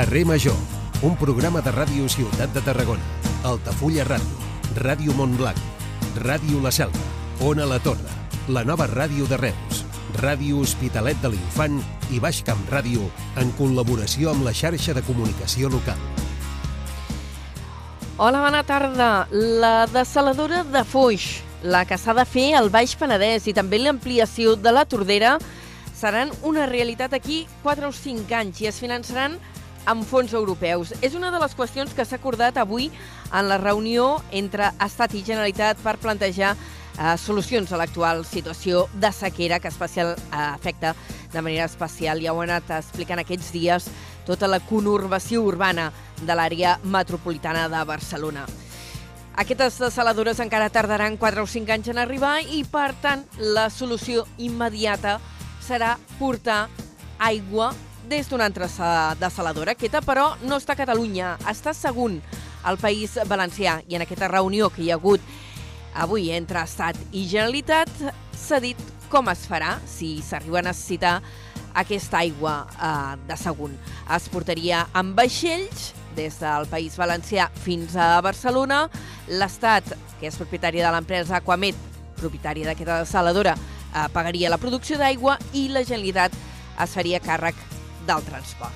Carrer Major, un programa de ràdio Ciutat de Tarragona, Altafulla Ràdio, Ràdio Montblanc, Ràdio La Selva, Ona La Torre, la nova ràdio de Reus, Ràdio Hospitalet de l'Infant i Baix Camp Ràdio en col·laboració amb la xarxa de comunicació local. Hola, bona tarda. La desaladora de Foix, la que s'ha de fer al Baix Penedès i també l'ampliació de la Tordera seran una realitat aquí 4 o 5 anys i es finançaran amb fons europeus. És una de les qüestions que s'ha acordat avui en la reunió entre Estat i Generalitat per plantejar eh, solucions a l'actual situació de sequera que especial eh, afecta de manera especial. Ja ho han anat explicant aquests dies tota la conurbació urbana de l'àrea metropolitana de Barcelona. Aquestes desaladores encara tardaran 4 o 5 anys en arribar i, per tant, la solució immediata serà portar aigua des d'una altra desaladora. Aquesta, però, no està a Catalunya, està segon al País Valencià. I en aquesta reunió que hi ha hagut avui entre Estat i Generalitat s'ha dit com es farà si s'arriba a necessitar aquesta aigua eh, de segon. Es portaria amb vaixells des del País Valencià fins a Barcelona. L'Estat, que és propietari de l'empresa Aquamet, propietària d'aquesta desaladora, eh, pagaria la producció d'aigua i la Generalitat es faria càrrec del transport.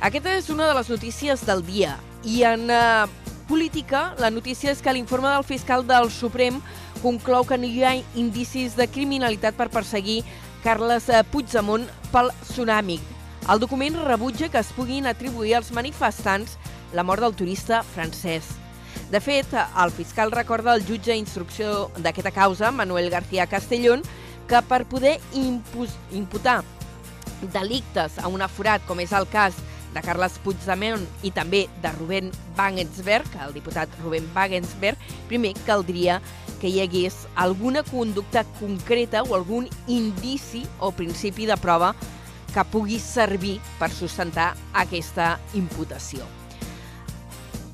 Aquesta és una de les notícies del dia. I en eh, política, la notícia és que l'informe del fiscal del Suprem conclou que no hi ha indicis de criminalitat per perseguir Carles eh, Puigdemont pel tsunami. El document rebutja que es puguin atribuir als manifestants la mort del turista francès. De fet, el fiscal recorda al jutge d'instrucció d'aquesta causa, Manuel García Castellón, que per poder imputar delictes a un aforat, com és el cas de Carles Puigdemont i també de Rubén Wagensberg, el diputat Rubén Wagensberg, primer caldria que hi hagués alguna conducta concreta o algun indici o principi de prova que pugui servir per sustentar aquesta imputació.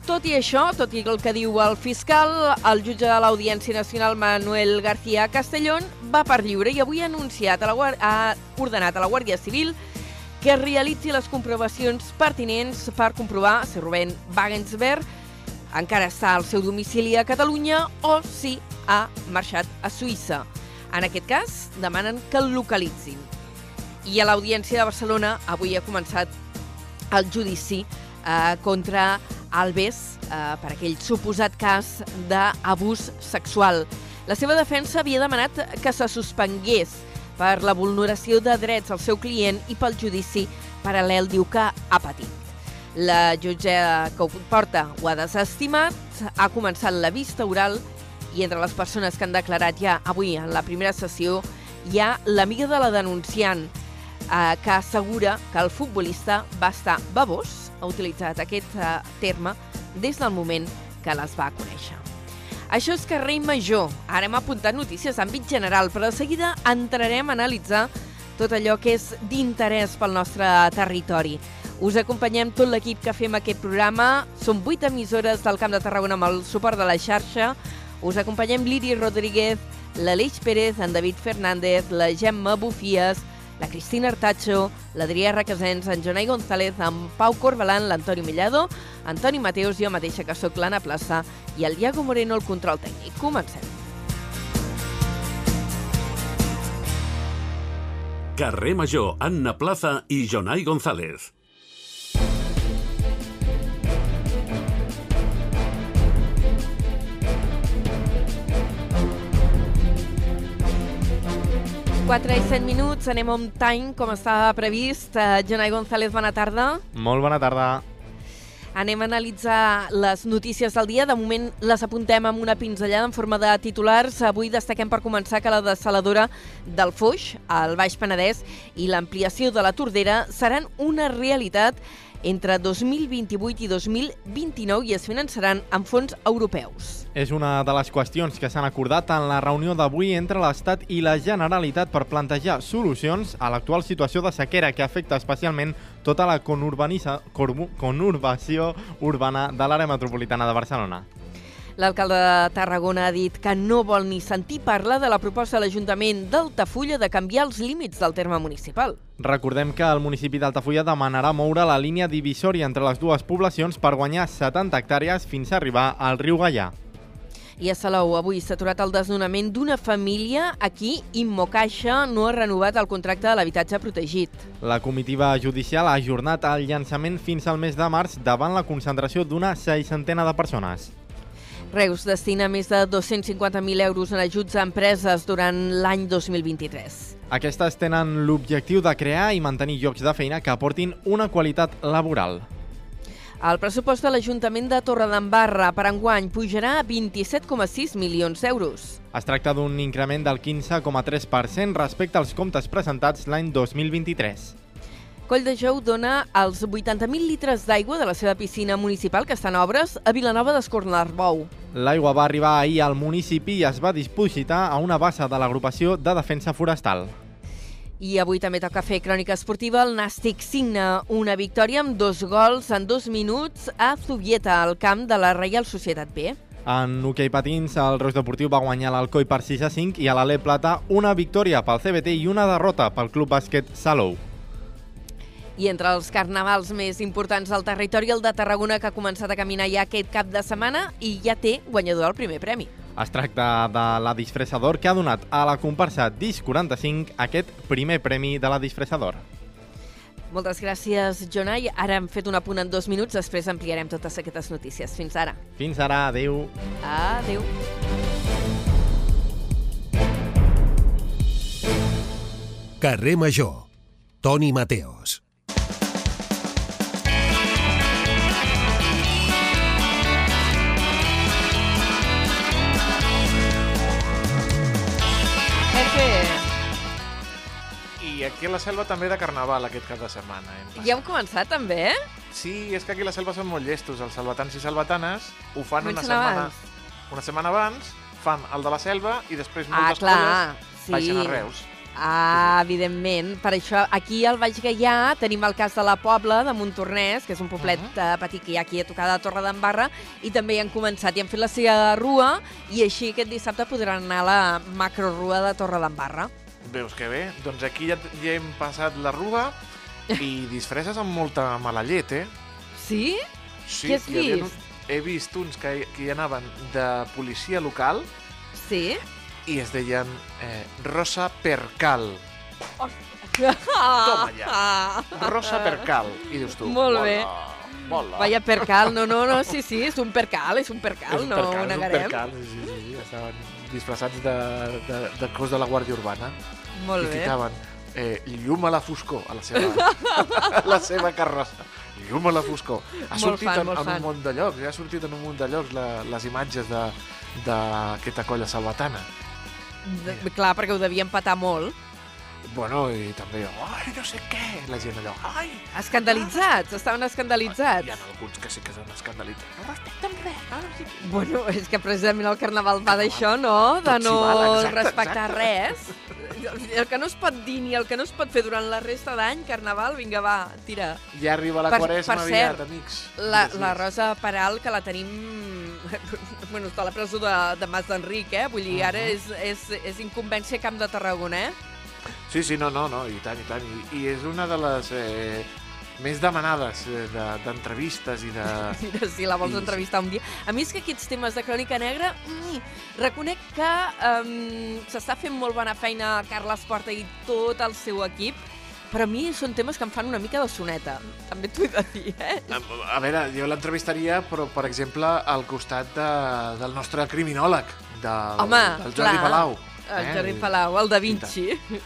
Tot i això, tot i el que diu el fiscal, el jutge de l'Audiència Nacional Manuel García Castellón va per lliure i avui ha anunciat a la, ha ordenat a la Guàrdia Civil que realitzi les comprovacions pertinents per comprovar si Rubén Wagensberg encara està al seu domicili a Catalunya o si ha marxat a Suïssa. En aquest cas, demanen que el localitzin. I a l'Audiència de Barcelona avui ha començat el judici eh, contra Alves eh, per aquell suposat cas d'abús sexual. La seva defensa havia demanat que se suspengués per la vulneració de drets al seu client i pel judici paral·lel diu que ha patit. La jutge que ho porta ho ha desestimat, ha començat la vista oral i entre les persones que han declarat ja avui en la primera sessió hi ha l'amiga de la denunciant eh, que assegura que el futbolista va estar babós ha utilitzat aquest uh, terme des del moment que les va conèixer. Això és Carrer Major. Ara hem apuntat notícies d'àmbit general, però de seguida entrarem a analitzar tot allò que és d'interès pel nostre territori. Us acompanyem tot l'equip que fem aquest programa. Són vuit emissores del Camp de Tarragona amb el suport de la xarxa. Us acompanyem l'Iri Rodríguez, l'Aleix Pérez, en David Fernández, la Gemma Bufies, la Cristina Artacho, l'Adrià Requesens, en Jonai González, en Pau Corbalan, l'Antoni Millado, Antoni Mateus, jo mateixa que sóc l'Anna Plaça i el Diago Moreno, el control tècnic. Comencem. Carrer Major, Anna Plaza i Jonai González. 4 i 7 minuts, anem on time, com estava previst. Uh, Jonai González, bona tarda. Molt bona tarda. Anem a analitzar les notícies del dia. De moment les apuntem amb una pinzellada en forma de titulars. Avui destaquem per començar que la desaladora del Foix, al Baix Penedès, i l'ampliació de la Tordera seran una realitat entre 2028 i 2029 i es finançaran amb fons europeus. És una de les qüestions que s'han acordat en la reunió d'avui entre l'Estat i la Generalitat per plantejar solucions a l'actual situació de sequera que afecta especialment tota la conurbació urbana de l'àrea metropolitana de Barcelona. L'alcalde de Tarragona ha dit que no vol ni sentir parlar de la proposta de l'Ajuntament d'Altafulla de canviar els límits del terme municipal. Recordem que el municipi d'Altafulla demanarà moure la línia divisòria entre les dues poblacions per guanyar 70 hectàrees fins a arribar al riu Gallà. I a Salou avui s'ha aturat el desnonament d'una família a qui Immocaixa no ha renovat el contracte de l'habitatge protegit. La comitiva judicial ha ajornat el llançament fins al mes de març davant la concentració d'una seixantena de persones. Reus destina més de 250.000 euros en ajuts a empreses durant l'any 2023. Aquestes tenen l'objectiu de crear i mantenir llocs de feina que aportin una qualitat laboral. El pressupost de l'Ajuntament de Torredembarra per enguany pujarà a 27,6 milions d'euros. Es tracta d'un increment del 15,3% respecte als comptes presentats l'any 2023. Coll de Jou dona els 80.000 litres d'aigua de la seva piscina municipal, que està en obres, a Vilanova d'Escornarbou. L'aigua va arribar ahir al municipi i es va dispositar a una bassa de l'agrupació de defensa forestal. I avui també toca fer crònica esportiva. El Nàstic signa una victòria amb dos gols en dos minuts a Zubieta, al camp de la Reial Societat B. En hoquei patins, el Reus Deportiu va guanyar l'Alcoi per 6 a 5 i a l'Ale Plata una victòria pel CBT i una derrota pel Club Bàsquet Salou. I entre els carnavals més importants del territori, el de Tarragona, que ha començat a caminar ja aquest cap de setmana i ja té guanyador el primer premi. Es tracta de la disfressador que ha donat a la comparsa Disc 45 aquest primer premi de la disfressador. Moltes gràcies, Jonai. Ara hem fet un apunt en dos minuts, després ampliarem totes aquestes notícies. Fins ara. Fins ara, adeu. Adeu. Carrer Major. Toni Mateos. I aquí a la selva també de carnaval aquest cap de setmana. Hem passat. ja hem començat també, eh? Sí, és que aquí a la selva són molt llestos. Els salvatans i salvatanes ho fan una Comencen setmana, abans. una setmana abans, fan el de la selva i després Ah, moltes clar, colles sí. baixen a Reus. Ah, evidentment. Per això, aquí al Baix Gaià tenim el cas de la Pobla, de Montornès, que és un poblet uh -huh. petit que hi ha aquí a tocar de Torre d'Embarra, i també hi han començat i han fet la seva rua, i així aquest dissabte podran anar a la macrorua de Torre d'Embarra. Veus que bé? Doncs aquí ja, ja hem passat la rua i disfresses amb molta mala llet, eh? Sí? Sí, Què has hi havia vist? uns- He vist uns que, que hi anaven de policia local Sí? i es deien eh, Rosa Percal. Toma ja. Rosa Percal. I dius tu, Molt bé. Mola. Vaya percal, no, no, no, sí, sí, és un percal, és un percal, És un no percal, ho és un percal, sí, sí, sí. Estaven disfressats de, de, de cos de la Guàrdia Urbana Molt i bé. ficaven eh, llum a la foscor a la seva, a la seva carrossa. Llum a la foscor. Ha Molt sortit fan, en, en fan. un munt de llocs, ja ha sortit en un munt de llocs la, les imatges d'aquesta colla salvatana. De, clar, perquè ho devien patar molt. Bueno, i també, ai, no sé què, la gent allò, ai, Escandalitzats, estaven hi escandalitzats. ha alguns que sí que s'han escandalitzat. No respecten res, no respecten Bueno, és que precisament el carnaval va d'això, no? De no exacte, respectar exacte. res. El que no es pot dir ni el que no es pot fer durant la resta d'any, carnaval, vinga, va, tira. Ja arriba la Per- quaresma per aviat, cert, amics. La, Dies, la dies. Rosa Peral, que la tenim... bueno, està a la presó de, de Mas d'Enric, eh? Vull dir, ara és, és, és incumbència Camp de Tarragona, eh? Sí, sí, no, no, no, i tant, i tant. I, i és una de les eh, més demanades eh, de- d'entrevistes i de... Mira, si la vols I- entrevistar un dia. A mi és que aquests temes de crònica negra, mm, reconec que um, s'està fent molt bona feina Carles Porta i tot el seu equip, però a mi són temes que em fan una mica de soneta. També t'ho he de dir, eh? A, a veure, jo l'entrevistaria, però, per exemple, al costat de, del nostre criminòleg, del, Home, del Jordi clar. Palau. El Jordi Palau, el Da Vinci.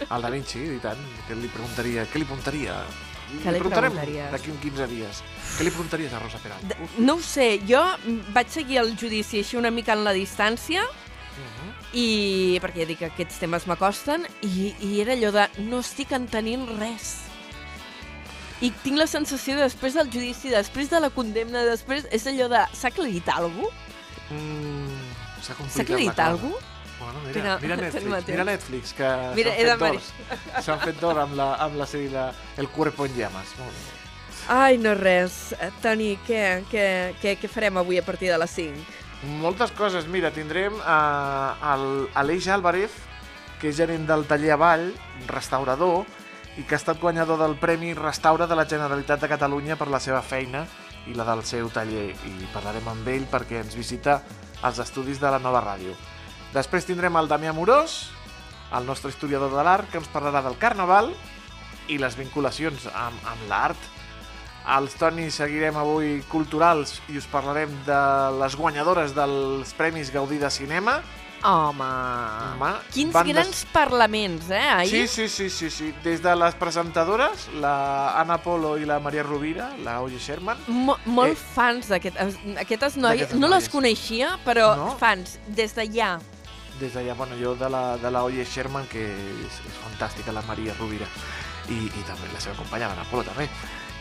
El Da Vinci, i tant. Què li preguntaria? Què li preguntaria? Què li preguntaries? D'aquí uns 15 dies. Què li preguntaries a Rosa Peral? No ho sé, jo vaig seguir el judici així una mica en la distància, Uh i perquè ja dic que aquests temes m'acosten, i, i era allò de no estic entenint res. I tinc la sensació de després del judici, després de la condemna, després és allò de s'ha aclarit alguna cosa? Mm, S'ha aclarit alguna cosa? Bueno, Mira, mira, Netflix, mira Netflix, que s'han fet d'or. S'han fet d'or amb, la, amb la sèrie de El cuerpo en llamas. Molt bé. Ai, no res. Eh, Toni, què, què, què, què farem avui a partir de les 5? Moltes coses. Mira, tindrem uh, Aleix Álvarez, que és gerent del taller Avall, restaurador, i que ha estat guanyador del Premi Restaura de la Generalitat de Catalunya per la seva feina i la del seu taller. I parlarem amb ell perquè ens visita als estudis de la nova ràdio. Després tindrem el Damià Morós, el nostre historiador de l'art, que ens parlarà del Carnaval i les vinculacions amb, amb l'art. Els Toni seguirem avui culturals i us parlarem de les guanyadores dels Premis Gaudí de Cinema. Home, Home, quins bandes- grans parlaments, eh, Sí, ahir? sí, sí, sí, sí. Des de les presentadores, la Anna Polo i la Maria Rovira, la Oye Sherman. Mo molt Eh, fans d'aquestes aquestes noies. No les noies. coneixia, però No? fans, des d'allà. Des d'allà, bueno, jo de la, de la Oye Sherman, que és, és fantàstica, la Maria Rovira. I, i també la seva companya, l'Anna Polo, també.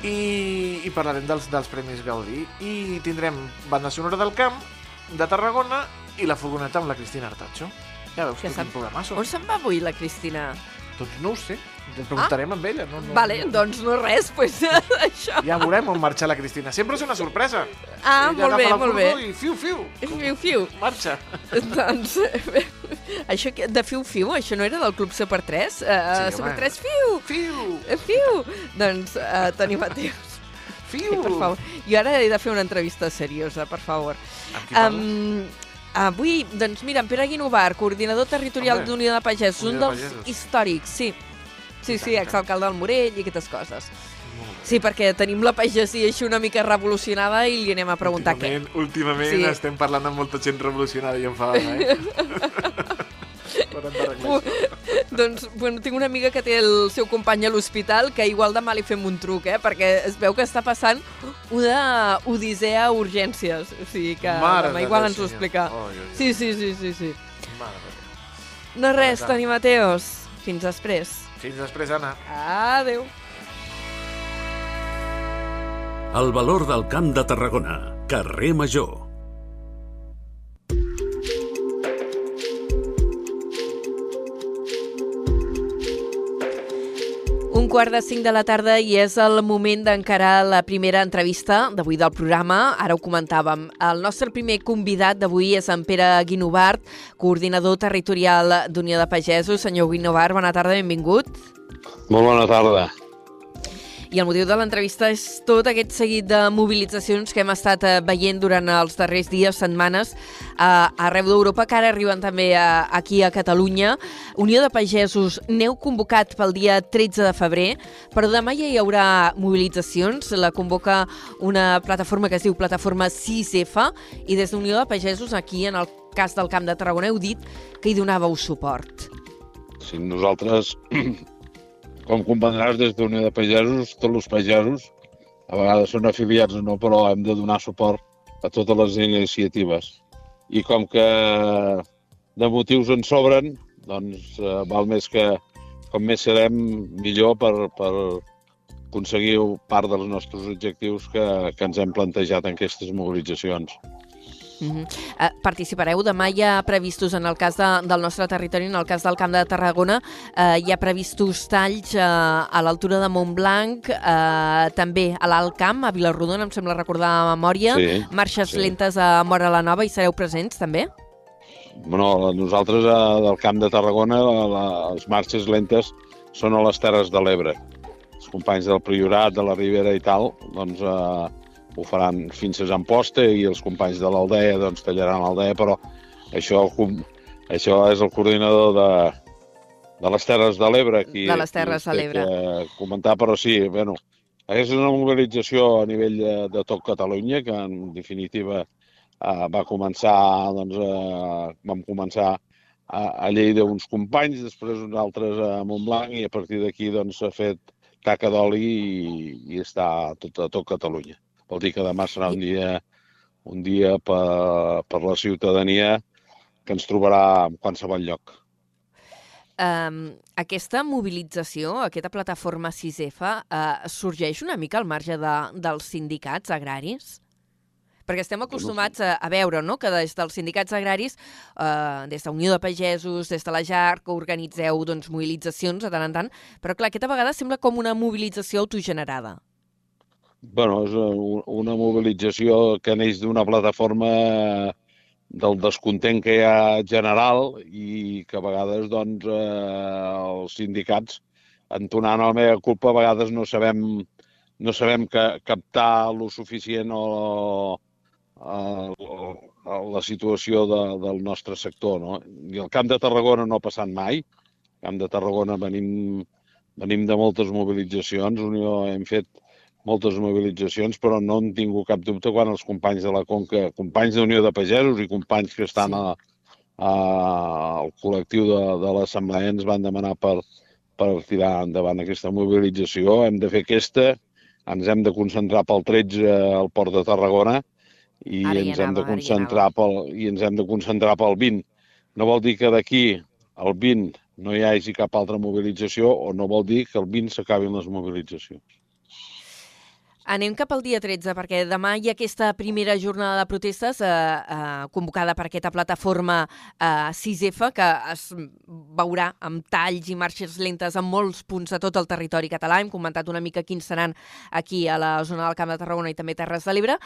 I, i parlarem dels, dels Premis Gaudí. I tindrem banda sonora del camp, de Tarragona, i la furgoneta amb la Cristina Artacho. Ja veus Que quin programasso. On se'n va avui, la Cristina? Doncs no ho sé. Ens preguntarem amb ella. No, no, vale, no. doncs no res, pues, això. Ja veurem on marxa la Cristina. Sempre és una sorpresa. Ah, Ella molt bé, molt bé. I fiu, fiu. Fiu, fiu. Marxa. doncs, eh, això que- de fiu, fiu, això no era del Club Super 3? Uh, Sí, Super home. 3, fiu, Fiu, eh, fiu. Doncs, uh, Toni Mateus, fiu. eh, per favor. Jo ara he de fer una entrevista seriosa, per favor. Amb qui parles? Um, avui, doncs mira, en Pere Guinovar, coordinador territorial d'Unió de Pagesos, un de dels històrics, sí. Sí, sí, exalcalde del Morell i aquestes coses. Sí, perquè tenim la pagesia així una mica revolucionada i li anem a preguntar què. últimament, Últimament Sí. estem parlant amb molta gent revolucionada i enfadada, eh? Doncs, bueno, tinc una amiga que té el seu company a l'hospital que igual demà li fem un truc, eh? Perquè es veu que està passant una odissea a urgències. O sigui que Mare demà de igual ens ho explica. Oi, oi, oi. Sí, sí, sí, sí, sí. Mare. No res. Toni Mateos. Fins després. Fins després, Anna. Adéu. El valor del camp de Tarragona. Carrer Major. Quart de cinc de la tarda i és el moment d'encarar la primera entrevista d'avui del programa. Ara ho comentàvem. El nostre primer convidat d'avui és en Pere Guinovart, coordinador territorial d'Unió de Pagesos. Senyor Guinovart, bona tarda, benvingut. Molt bona tarda. I el motiu de l'entrevista és tot aquest seguit de mobilitzacions que hem estat eh, veient durant els darrers dies, setmanes, eh, arreu d'Europa, que ara arriben també eh, aquí a Catalunya. Unió de Pagesos, n'heu convocat pel dia 13 de febrer, però demà ja hi haurà mobilitzacions. La convoca una plataforma que es diu Plataforma 6F i des d'Unió de Pagesos, aquí en el cas del Camp de Tarragona, heu dit que hi donàveu suport. Si nosaltres, com comprendràs, des d'Unió de Pagesos, tots els pagesos, a vegades són afiliats o no, però hem de donar suport a totes les iniciatives. I com que de motius en sobren, doncs eh, val més que, com més serem, millor per, per aconseguir part dels nostres objectius que, que ens hem plantejat en aquestes mobilitzacions. Mm -hmm. uh, participareu demà hi ha previstos en el cas de, del nostre territori, en el cas del Camp de Tarragona, uh, hi ha previstos talls uh, a l'altura de Montblanc, uh, també a l'Alt Camp, a Vilarrodona, em sembla recordar a memòria, Sí, marxes sí. lentes a Mora la Nova i sereu presents també? Bueno, nosaltres a, del Camp de Tarragona, la, la, les marxes lentes són a les Terres de l'Ebre. Els companys del Priorat, de la Ribera i tal, doncs eh, ho faran fins a Amposta i els companys de l'Aldea doncs tallaran l'Aldea, però això, això és el coordinador de, de les Terres de l'Ebre. De les Terres de l'Ebre. Comentar, però sí, bueno, és una mobilització a nivell de, de tot Catalunya, que en definitiva eh, va començar, doncs, eh, vam començar a, a Lleida uns companys, després uns altres a Montblanc i a partir d'aquí doncs s'ha fet taca d'oli i, i està tot, a tot Catalunya. Vol dir que demà serà un dia, un dia per, per la ciutadania que ens trobarà en qualsevol lloc. Um, aquesta mobilització, aquesta plataforma 6F, uh, sorgeix una mica al marge de, dels sindicats agraris? Perquè estem acostumats a, a veure no? que des dels sindicats agraris, eh, des de Unió de Pagesos, des de la JAR, que organitzeu doncs, mobilitzacions de tant en tant, però clar, aquesta vegada sembla com una mobilització autogenerada. Bueno, és una mobilització que neix d'una plataforma del descontent que hi ha general i que a vegades doncs, eh, els sindicats entonant la meva culpa a vegades no sabem, no sabem que, captar lo suficient o, o la situació de, del nostre sector. No? I el Camp de Tarragona no ha passat mai. Al Camp de Tarragona venim, venim de moltes mobilitzacions, Unió hem fet moltes mobilitzacions, però no han tingut cap dubte quan els companys de la Conca, companys d'Unió de Pagesos i companys que estan sí. a, a, al col·lectiu de, de l'Assemblea ens van demanar per, per tirar endavant aquesta mobilització. Hem de fer aquesta, ens hem de concentrar pel 13 al Port de Tarragona i Ara ens hem anava, de ara hi concentrar pel, i ens hem de concentrar pel 20. No vol dir que d'aquí al 20 no hi hagi cap altra mobilització o no vol dir que el 20 s'acabin les mobilitzacions. Anem cap al dia 13, perquè demà hi ha aquesta primera jornada de protestes eh, eh, convocada per aquesta plataforma eh, 6F, que es veurà amb talls i marxes lentes en molts punts de tot el territori català. Hem comentat una mica quins seran aquí a la zona del Camp de Tarragona i també Terres de l'Ebre.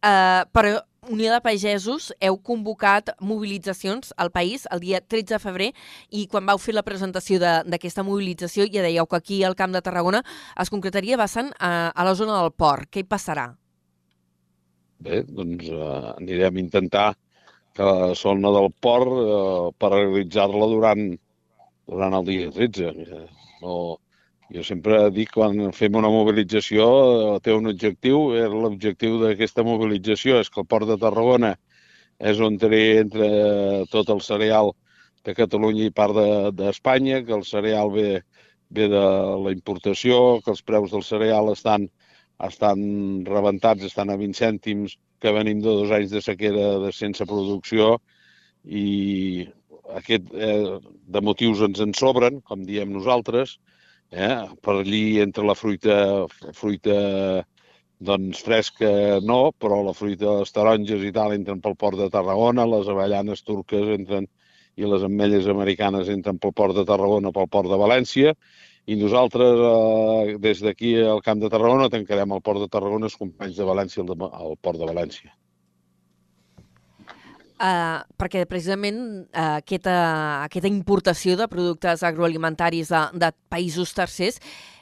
Uh, però Unió de Pagesos heu convocat mobilitzacions al país el dia 13 de febrer i quan vau fer la presentació d'aquesta mobilització ja dèieu que aquí al Camp de Tarragona es concretaria basant a, a la zona del port. Què hi passarà? Bé, doncs uh, anirem a intentar que la zona del port per realitzar-la durant, durant el dia 13. No, jo sempre dic, quan fem una mobilització, eh, té un objectiu. Eh, l'objectiu d'aquesta mobilització és que el Port de Tarragona és on té entre tot el cereal de Catalunya i part d'Espanya, de, que el cereal ve, ve de la importació, que els preus del cereal estan, estan rebentats, estan a 20 cèntims, que venim de dos anys de sequera de sense producció i aquest, eh, de motius ens en sobren, com diem nosaltres, Eh? Per allí entre la fruita, fruita doncs fresca no, però la fruita, les taronges i tal entren pel port de Tarragona, les avellanes turques entren i les ametlles americanes entren pel port de Tarragona, pel port de València, i nosaltres, eh, des d'aquí al Camp de Tarragona, tancarem el port de Tarragona els companys de València al, al port de València. Uh, perquè precisament uh, aquesta, aquesta importació de productes agroalimentaris de, de països tercers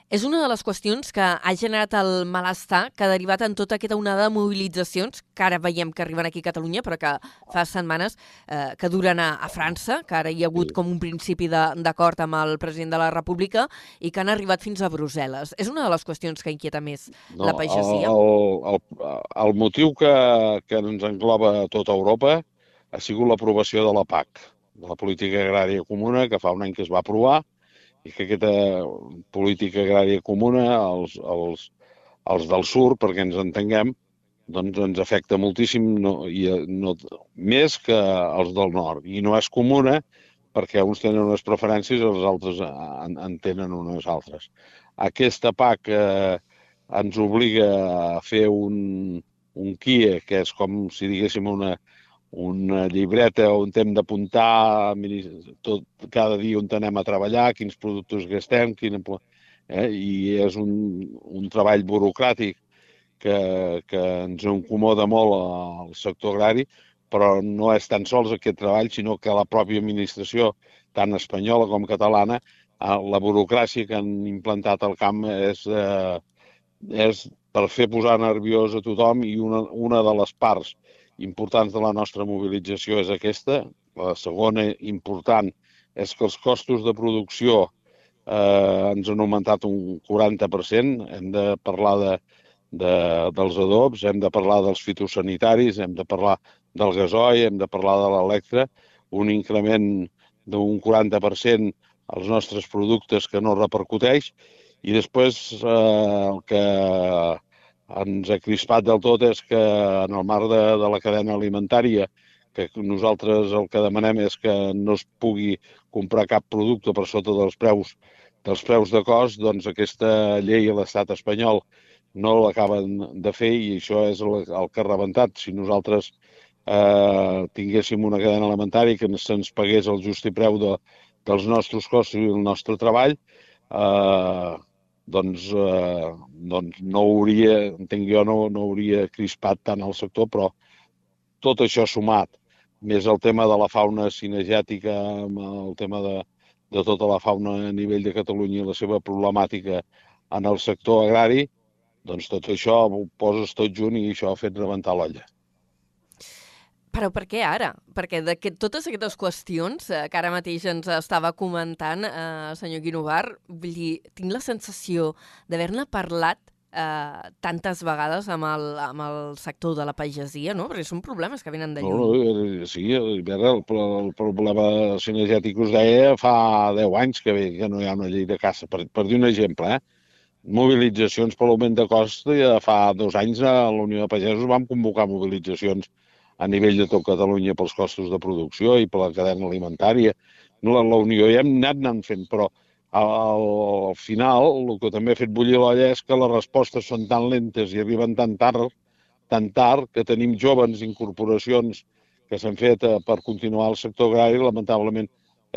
és una de les qüestions que ha generat el malestar que ha derivat en tota aquesta onada de mobilitzacions que ara veiem que arriben aquí a Catalunya, però que fa setmanes eh, que duren a, a França, que ara hi ha hagut com un principi d'acord amb el president de la República i que han arribat fins a Brussel·les. És una de les qüestions que inquieta més no, la pagesia? El, el, el motiu que, que ens engloba tota Europa ha sigut l'aprovació de la PAC, de la Política Agrària Comuna, que fa un any que es va aprovar, i que aquesta política agrària comuna, els, els, els del sur, perquè ens entenguem, doncs ens afecta moltíssim, no, i, no, més que els del nord. I no és comuna perquè uns tenen unes preferències i els altres en, en tenen unes altres. Aquesta PAC eh, ens obliga a fer un, un KIE, que és com si diguéssim una, una llibreta on hem d'apuntar tot, cada dia on anem a treballar, quins productes gastem, quina, eh? i és un, un treball burocràtic que, que ens incomoda molt al sector agrari, però no és tan sols aquest treball, sinó que la pròpia administració, tant espanyola com catalana, eh, la burocràcia que han implantat al camp és, eh, és per fer posar nerviós a tothom i una, una de les parts importants de la nostra mobilització és aquesta. La segona important és que els costos de producció eh, ens han augmentat un 40%. Hem de parlar de, de, dels adobs, hem de parlar dels fitosanitaris, hem de parlar del gasoi, hem de parlar de l'electre, un increment d'un 40% als nostres productes que no repercuteix i després eh, el que ens ha crispat del tot és que en el marc de, de la cadena alimentària que nosaltres el que demanem és que no es pugui comprar cap producte per sota dels preus dels preus de cost, doncs aquesta llei a l'estat espanyol no l'acaben de fer i això és el, el que ha rebentat. Si nosaltres eh, tinguéssim una cadena alimentària que se'ns pagués el just i preu de, dels nostres costos i el nostre treball, eh, doncs, eh, doncs no hauria, entenc jo, no, no hauria crispat tant el sector, però tot això sumat més el tema de la fauna cinegètica, el tema de, de tota la fauna a nivell de Catalunya i la seva problemàtica en el sector agrari, doncs tot això ho poses tot junt i això ha fet rebentar l'olla. Però per què ara? Perquè de que totes aquestes qüestions eh, que ara mateix ens estava comentant eh, senyor Guinovar, vull dir, tinc la sensació d'haver-ne parlat eh, tantes vegades amb el, amb el sector de la pagesia, no? Perquè són problemes que venen de lluny. No, no, eh, sí, el, el, el problema cinegètic us deia fa 10 anys que, ve, que no hi ha una llei de caça, per, per dir un exemple, eh? mobilitzacions per l'augment de cost, ja fa dos anys a la Unió de Pagesos vam convocar mobilitzacions a nivell de tot Catalunya pels costos de producció i per la cadena alimentària. La, la Unió ja hem anat anant fent, però al, al final el que també ha fet bullir l'olla és que les respostes són tan lentes i arriben tan tard, tan tard que tenim joves incorporacions que s'han fet eh, per continuar el sector agrari, lamentablement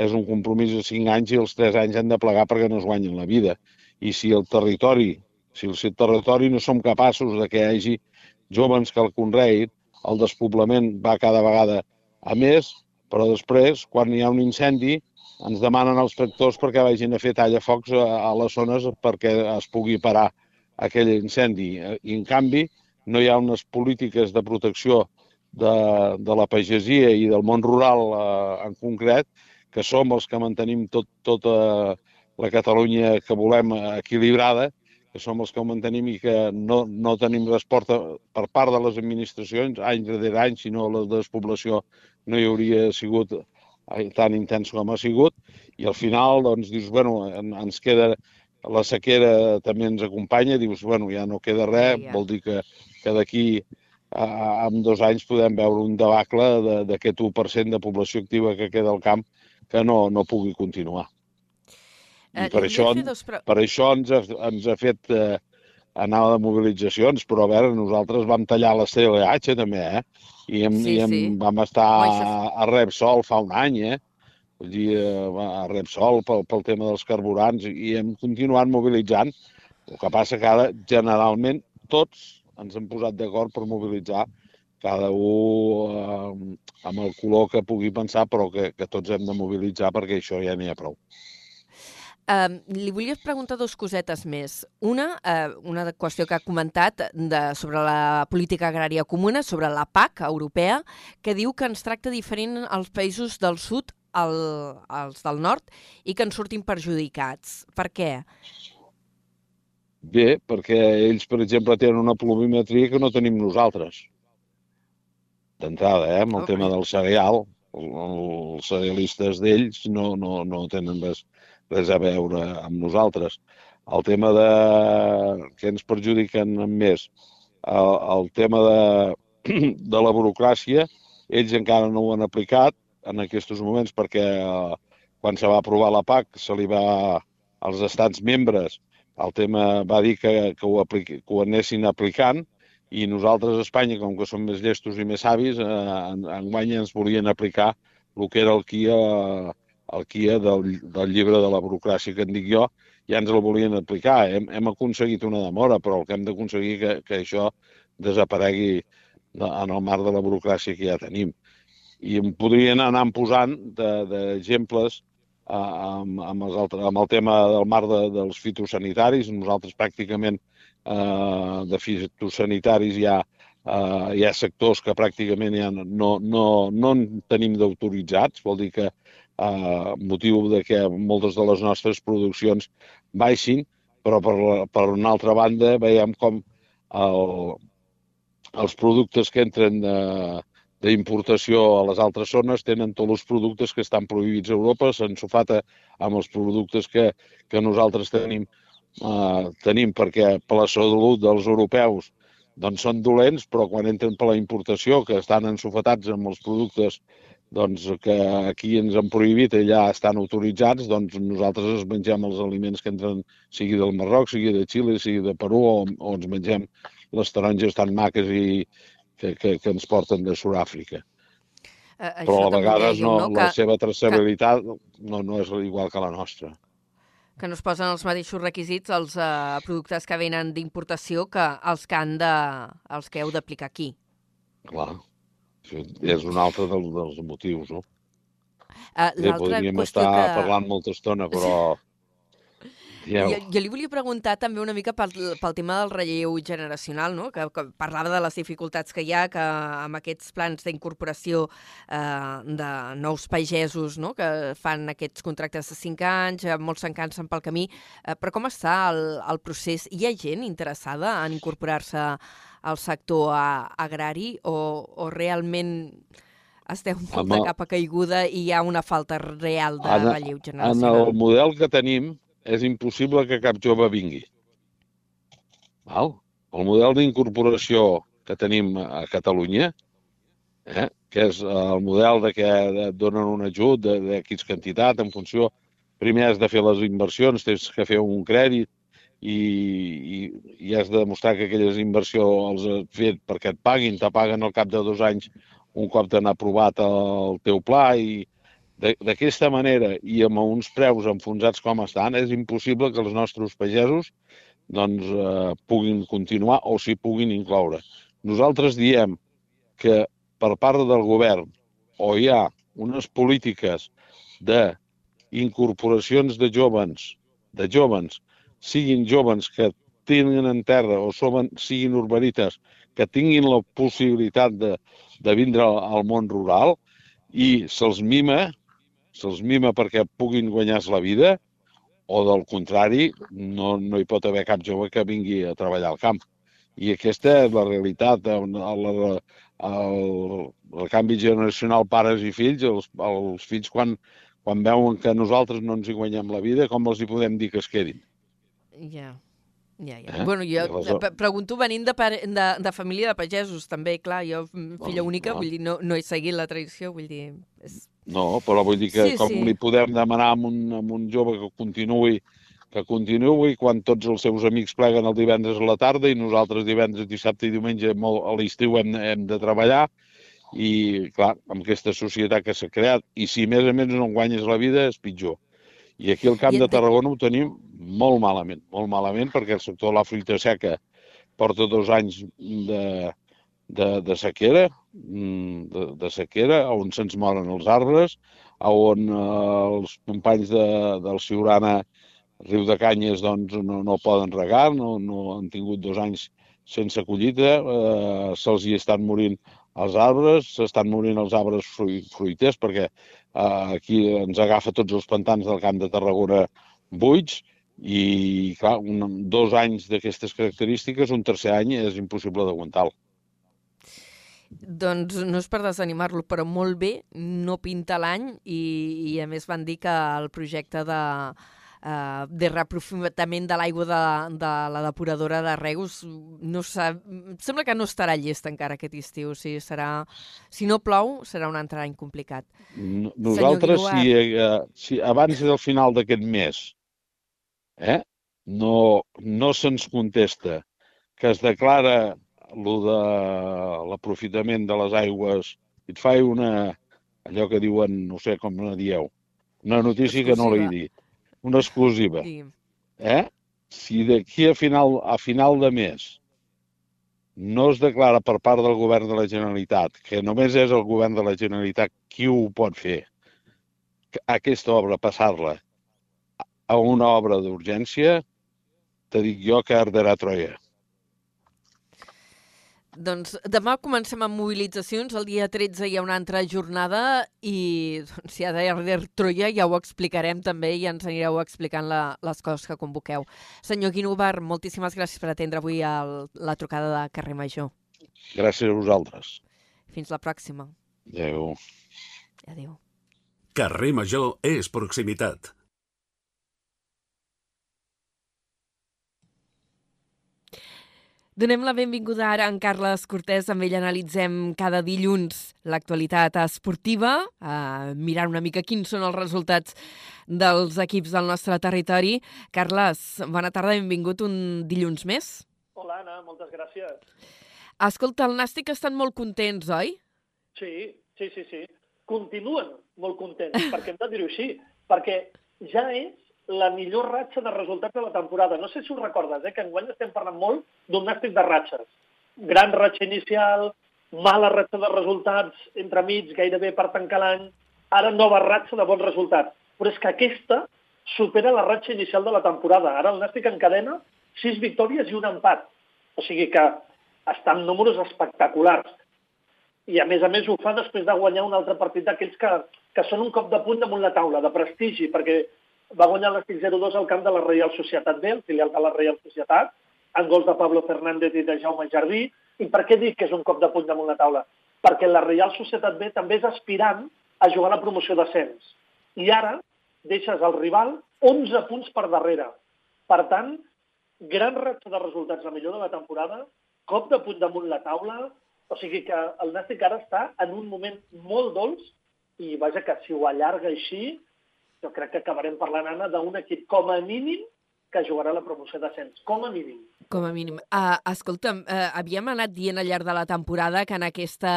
és un compromís de 5 anys i els 3 anys han de plegar perquè no es guanyen la vida. I si el territori, si el territori no som capaços de que hi hagi joves que el conreïn, el despoblament va cada vegada a més, però després, quan hi ha un incendi, ens demanen els tractors perquè vagin a fer tallafocs a, a les zones perquè es pugui parar aquell incendi. I, en canvi, no hi ha unes polítiques de protecció de, de la pagesia i del món rural eh, en concret, que som els que mantenim tot, tota la Catalunya que volem equilibrada, que som els que ho mantenim i que no, no tenim resposta per part de les administracions, any darrere any, si no la despoblació no hi hauria sigut eh, tan intens com ha sigut, i al final doncs, dius, bueno, ens queda la sequera també ens acompanya, dius, bueno, ja no queda res, ja. vol dir que, que d'aquí a, en dos anys podem veure un debacle d'aquest 1% de població activa que queda al camp que no, no pugui continuar. I per, això, dos... per això ens ha, ens ha fet eh, anar de mobilitzacions, però a veure, nosaltres vam tallar la CLH també, eh? I, hem, sí, i hem, sí. vam estar a, a Repsol fa un any, eh? Vull dir, eh, a Repsol pel, pel tema dels carburants i hem continuat mobilitzant. El que passa que ara, generalment, tots ens hem posat d'acord per mobilitzar cada un eh, amb el color que pugui pensar, però que, que tots hem de mobilitzar perquè això ja n'hi ha prou. Uh, li volia preguntar dos cosetes més. Una, uh, una qüestió que ha comentat de, sobre la política agrària comuna, sobre la PAC europea, que diu que ens tracta diferent als països del sud al, als del nord i que ens surtin perjudicats. Per què? Bé, perquè ells, per exemple, tenen una pluviometria que no tenim nosaltres. D'entrada, eh, amb el okay. tema del cereal. Els cerealistes d'ells no, no, no tenen res res a veure amb nosaltres. El tema de que ens perjudiquen més, el, el tema de, de la burocràcia, ells encara no ho han aplicat en aquests moments perquè eh, quan se va aprovar la PAC se li va als estats membres el tema va dir que, que, ho, apliqui, que ho anessin aplicant i nosaltres a Espanya, com que som més llestos i més savis, eh, en, enguany ens volien aplicar el que era el KIA eh, el KIA del, del llibre de la burocràcia que en dic jo, ja ens el volien aplicar. Hem, hem aconseguit una demora, però el que hem d'aconseguir que, que això desaparegui de, en el marc de la burocràcia que ja tenim. I em podrien anar posant d'exemples de, amb, amb, els altres, amb el tema del marc de, dels fitosanitaris. Nosaltres pràcticament eh, de fitosanitaris ja eh, hi ha sectors que pràcticament ja no, no, no en tenim d'autoritzats, vol dir que eh, motiu de que moltes de les nostres produccions baixin, però per, per una altra banda veiem com el, els productes que entren d'importació a les altres zones tenen tots els productes que estan prohibits a Europa, s'ensofata amb els productes que, que nosaltres tenim, eh, tenim perquè per la salut dels europeus doncs són dolents, però quan entren per la importació, que estan ensofatats amb els productes doncs, que aquí ens han prohibit allà estan autoritzats, doncs nosaltres ens mengem els aliments que entren, sigui del Marroc, sigui de Xile, sigui de Perú, o, o ens mengem les taronges tan maques i que, que, que ens porten de Sud-àfrica. Uh, Però a vegades no, no, que, la seva traçabilitat que... no, no és igual que la nostra. Que no es posen els mateixos requisits als uh, productes que venen d'importació que els que, han de, els que heu d'aplicar aquí. Clar. És un altre del, dels motius, no? Uh, Bé, podríem estar que... parlant molta estona, però... Jo, jo li volia preguntar també una mica pel, pel tema del relleu generacional, no? que, que parlava de les dificultats que hi ha que amb aquests plans d'incorporació eh, de nous pagesos no? que fan aquests contractes de 5 anys, eh, molts se'n cansen pel camí, eh, però com està el, el procés? Hi ha gent interessada en incorporar-se al sector agrari o, o realment esteu molt de capa caiguda i hi ha una falta real de en, relleu generacional? En el model que tenim, és impossible que cap jove vingui. Val? El model d'incorporació que tenim a Catalunya, eh, que és el model de que et donen un ajut de, de X quantitat en funció... Primer has de fer les inversions, tens que fer un crèdit i, i, i has de demostrar que aquelles inversions els has fet perquè et paguin, te paguen al cap de dos anys un cop t'han aprovat el teu pla i, D'aquesta manera i amb uns preus enfonsats com estan, és impossible que els nostres pagesos doncs, eh, puguin continuar o s'hi puguin incloure. Nosaltres diem que per part del govern o hi ha unes polítiques de incorporacions de jovens, de jovens, siguin jovens que tinguin en terra o soben, siguin urbanites, que tinguin la possibilitat de, de vindre al món rural i se'ls mima se'ls mima perquè puguin guanyar la vida o del contrari, no, no hi pot haver cap jove que vingui a treballar al camp. I aquesta és la realitat, el, el, el, el canvi generacional pares i fills, els, els fills quan, quan veuen que nosaltres no ens hi guanyem la vida, com els hi podem dir que es quedin? Ja. Yeah. Ja, ja. Eh? Bueno, jo aleshores... pregunto venint de, pare, de, de família de pagesos, també, clar, jo filla única, no. vull dir, no, no he seguit la tradició, vull dir... És... No, però vull dir que sí, com sí. li podem demanar a un, a un jove que continuï que continuï quan tots els seus amics pleguen el divendres a la tarda i nosaltres divendres, dissabte i diumenge molt, a l'estiu hem, hem de treballar i, clar, amb aquesta societat que s'ha creat, i si més a més no en guanyes la vida, és pitjor. I aquí al Camp de Tarragona ho tenim molt malament, molt malament, perquè el sector de la fruita seca porta dos anys de, de, de sequera, mm, de, de sequera, on se'ns moren els arbres, on eh, els companys de, del Ciurana Riu de Canyes doncs, no, no poden regar, no, no han tingut dos anys sense collita, eh, se'ls hi estan morint els arbres, s'estan morint els arbres fruiters perquè eh, aquí ens agafa tots els pantans del Camp de Tarragona buits i, clar, un, dos anys d'aquestes característiques, un tercer any és impossible d'aguantar-lo. Doncs no és per desanimar-lo, però molt bé, no pinta l'any i, i a més van dir que el projecte de, eh, de reprofitament de l'aigua de, de la depuradora de Reus no sembla que no estarà llest encara aquest estiu. O sigui, serà, si no plou, serà un altre any complicat. Nosaltres, si, eh, si abans del final d'aquest mes eh, no, no se'ns contesta que es declara lo de l'aprofitament de les aigües, et fa una, allò que diuen, no sé com la dieu, una notícia que no l'he dit una exclusiva. Eh? Si d'aquí a final, a final de mes no es declara per part del govern de la Generalitat, que només és el govern de la Generalitat qui ho pot fer, aquesta obra passar-la a una obra d'urgència, te dic jo que arderà Troia. Doncs demà comencem amb mobilitzacions, el dia 13 hi ha una altra jornada i doncs, si ha d'haver Troia ja ho explicarem també i ens anireu explicant la, les coses que convoqueu. Senyor Guinovar, moltíssimes gràcies per atendre avui el, la trucada de Carrer Major. Gràcies a vosaltres. Fins la pròxima. Adéu. Adéu. Carrer Major és proximitat. Donem la benvinguda ara a en Carles Cortés. Amb ell analitzem cada dilluns l'actualitat esportiva, eh, mirant una mica quins són els resultats dels equips del nostre territori. Carles, bona tarda, benvingut un dilluns més. Hola, Anna, moltes gràcies. Escolta, el Nàstic estan molt contents, oi? Sí, sí, sí, sí. Continuen molt contents, perquè hem de dir-ho així, perquè ja és la millor ratxa de resultats de la temporada. No sé si ho recordes, eh, que enguany estem parlant molt d'un nàstic de ratxes. Gran ratxa inicial, mala ratxa de resultats entremig, gairebé per tancar l'any, ara nova ratxa de bons resultats. Però és que aquesta supera la ratxa inicial de la temporada. Ara el Nàstic encadena sis victòries i un empat. O sigui que estan números espectaculars. I a més a més ho fa després de guanyar un altre partit d'aquells que, que són un cop de punt damunt la taula, de prestigi, perquè va guanyar l'Estic 0-2 al camp de la Reial Societat B, el filial de la Reial Societat, en gols de Pablo Fernández i de Jaume Jardí. I per què dic que és un cop de punt damunt la taula? Perquè la Reial Societat B també és aspirant a jugar la promoció d'ascens. I ara deixes el rival 11 punts per darrere. Per tant, gran ratxa de resultats, la millor de la temporada, cop de punt damunt la taula, o sigui que el Nàstic ara està en un moment molt dolç i vaja que si ho allarga així, jo crec que acabarem parlant, Anna, d'un equip com a mínim que jugarà la promoció d'ascens, com a mínim. Com a mínim. Uh, escolta'm, uh, havíem anat dient al llarg de la temporada que en aquesta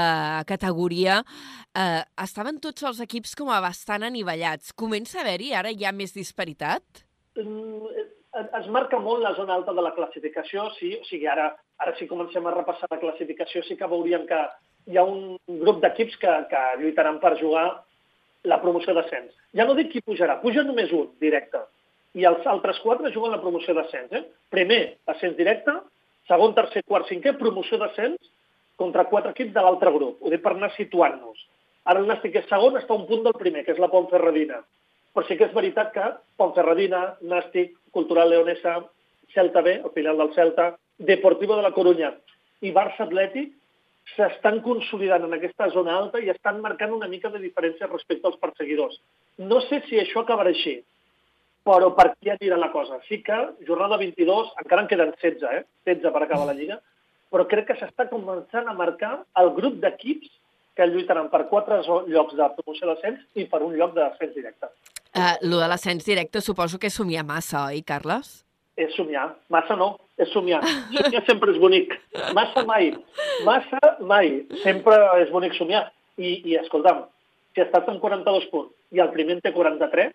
categoria uh, estaven tots els equips com a bastant anivellats. Comença a haver-hi ara ja més disparitat? Mm, es marca molt la zona alta de la classificació, sí, o sigui, ara, ara si comencem a repassar la classificació sí que veuríem que hi ha un grup d'equips que, que lluitaran per jugar la promoció d'ascens. Ja no dic qui pujarà, puja només un directe, i els altres quatre juguen la promoció d'ascens. Eh? Primer, ascens directe, segon, tercer, quart, cinquè, promoció d'ascens contra quatre equips de l'altre grup. Ho dic per anar situant-nos. Ara el Nàstic és segon, està a un punt del primer, que és la Pontferradina. Però sí que és veritat que Pontferradina, Nàstic, Cultural Leonesa, Celta B, el filial del Celta, Deportivo de la Corunya i Barça Atlètic s'estan consolidant en aquesta zona alta i estan marcant una mica de diferència respecte als perseguidors. No sé si això acabarà així, però per aquí anirà la cosa. Sí que jornada 22, encara en queden 16, eh? 16 per acabar la Lliga, però crec que s'està començant a marcar el grup d'equips que lluitaran per quatre llocs de promoció d'ascens i per un lloc d'ascens directe. Uh, lo de l'ascens directe suposo que és somiar massa, oi, Carles? És somiar. Massa no, és somiar. Somiar sempre és bonic. Massa mai. Massa mai. Sempre és bonic somiar. I, i escolta'm, si estàs en 42 punts i el primer en té 43,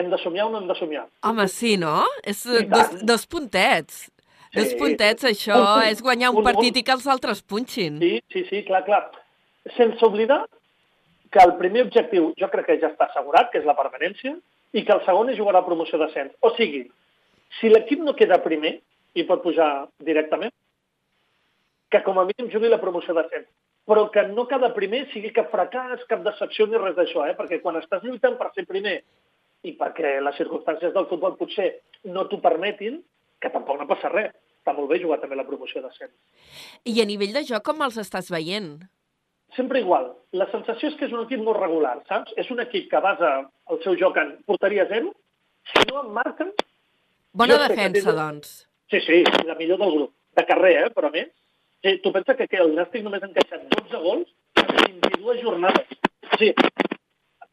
hem de somiar o no hem de somiar? Home, sí, no? És dos, dos puntets. Sí. Dos puntets, això un, un, és guanyar un, un partit un, i que els altres punxin. Sí, sí, sí, clar, clar. Sense oblidar que el primer objectiu jo crec que ja està assegurat, que és la permanència, i que el segon és jugar a promoció d'ascens. O sigui, si l'equip no queda primer i pot pujar directament, que com a mínim jugui la promoció d'ascens. Però que no cada primer sigui cap fracàs, cap decepció ni res d'això, eh? perquè quan estàs lluitant per ser primer i perquè les circumstàncies del futbol potser no t'ho permetin, que tampoc no passa res. Està molt bé jugar també la promoció d'ascens. I a nivell de joc, com els estàs veient? Sempre igual. La sensació és que és un equip molt regular, saps? És un equip que basa el seu joc en porteria zero. Si no en marquen... Bona defensa, tindrà... doncs. Sí, sí, la millor del grup. De carrer, eh? Però a més, sí, tu pensa que, que el Nàstic només ha encaixat 12 gols en 22 jornades. O sigui,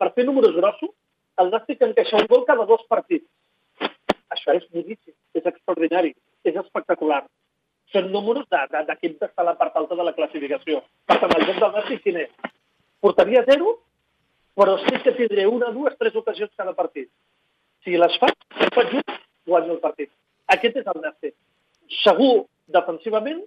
per fer números grossos, el Nàstic encaixa un gol cada dos partits. Això és boníssim, és extraordinari, és espectacular. Són números d'equip d'estar a la part alta de la classificació. Per tant, el joc del Nàstic quin és? Portaria zero, però sí que tindré una, dues, tres ocasions cada partit. Si les faig, si les faig just, guanyo el partit. Aquest és el Nàstic. Segur defensivament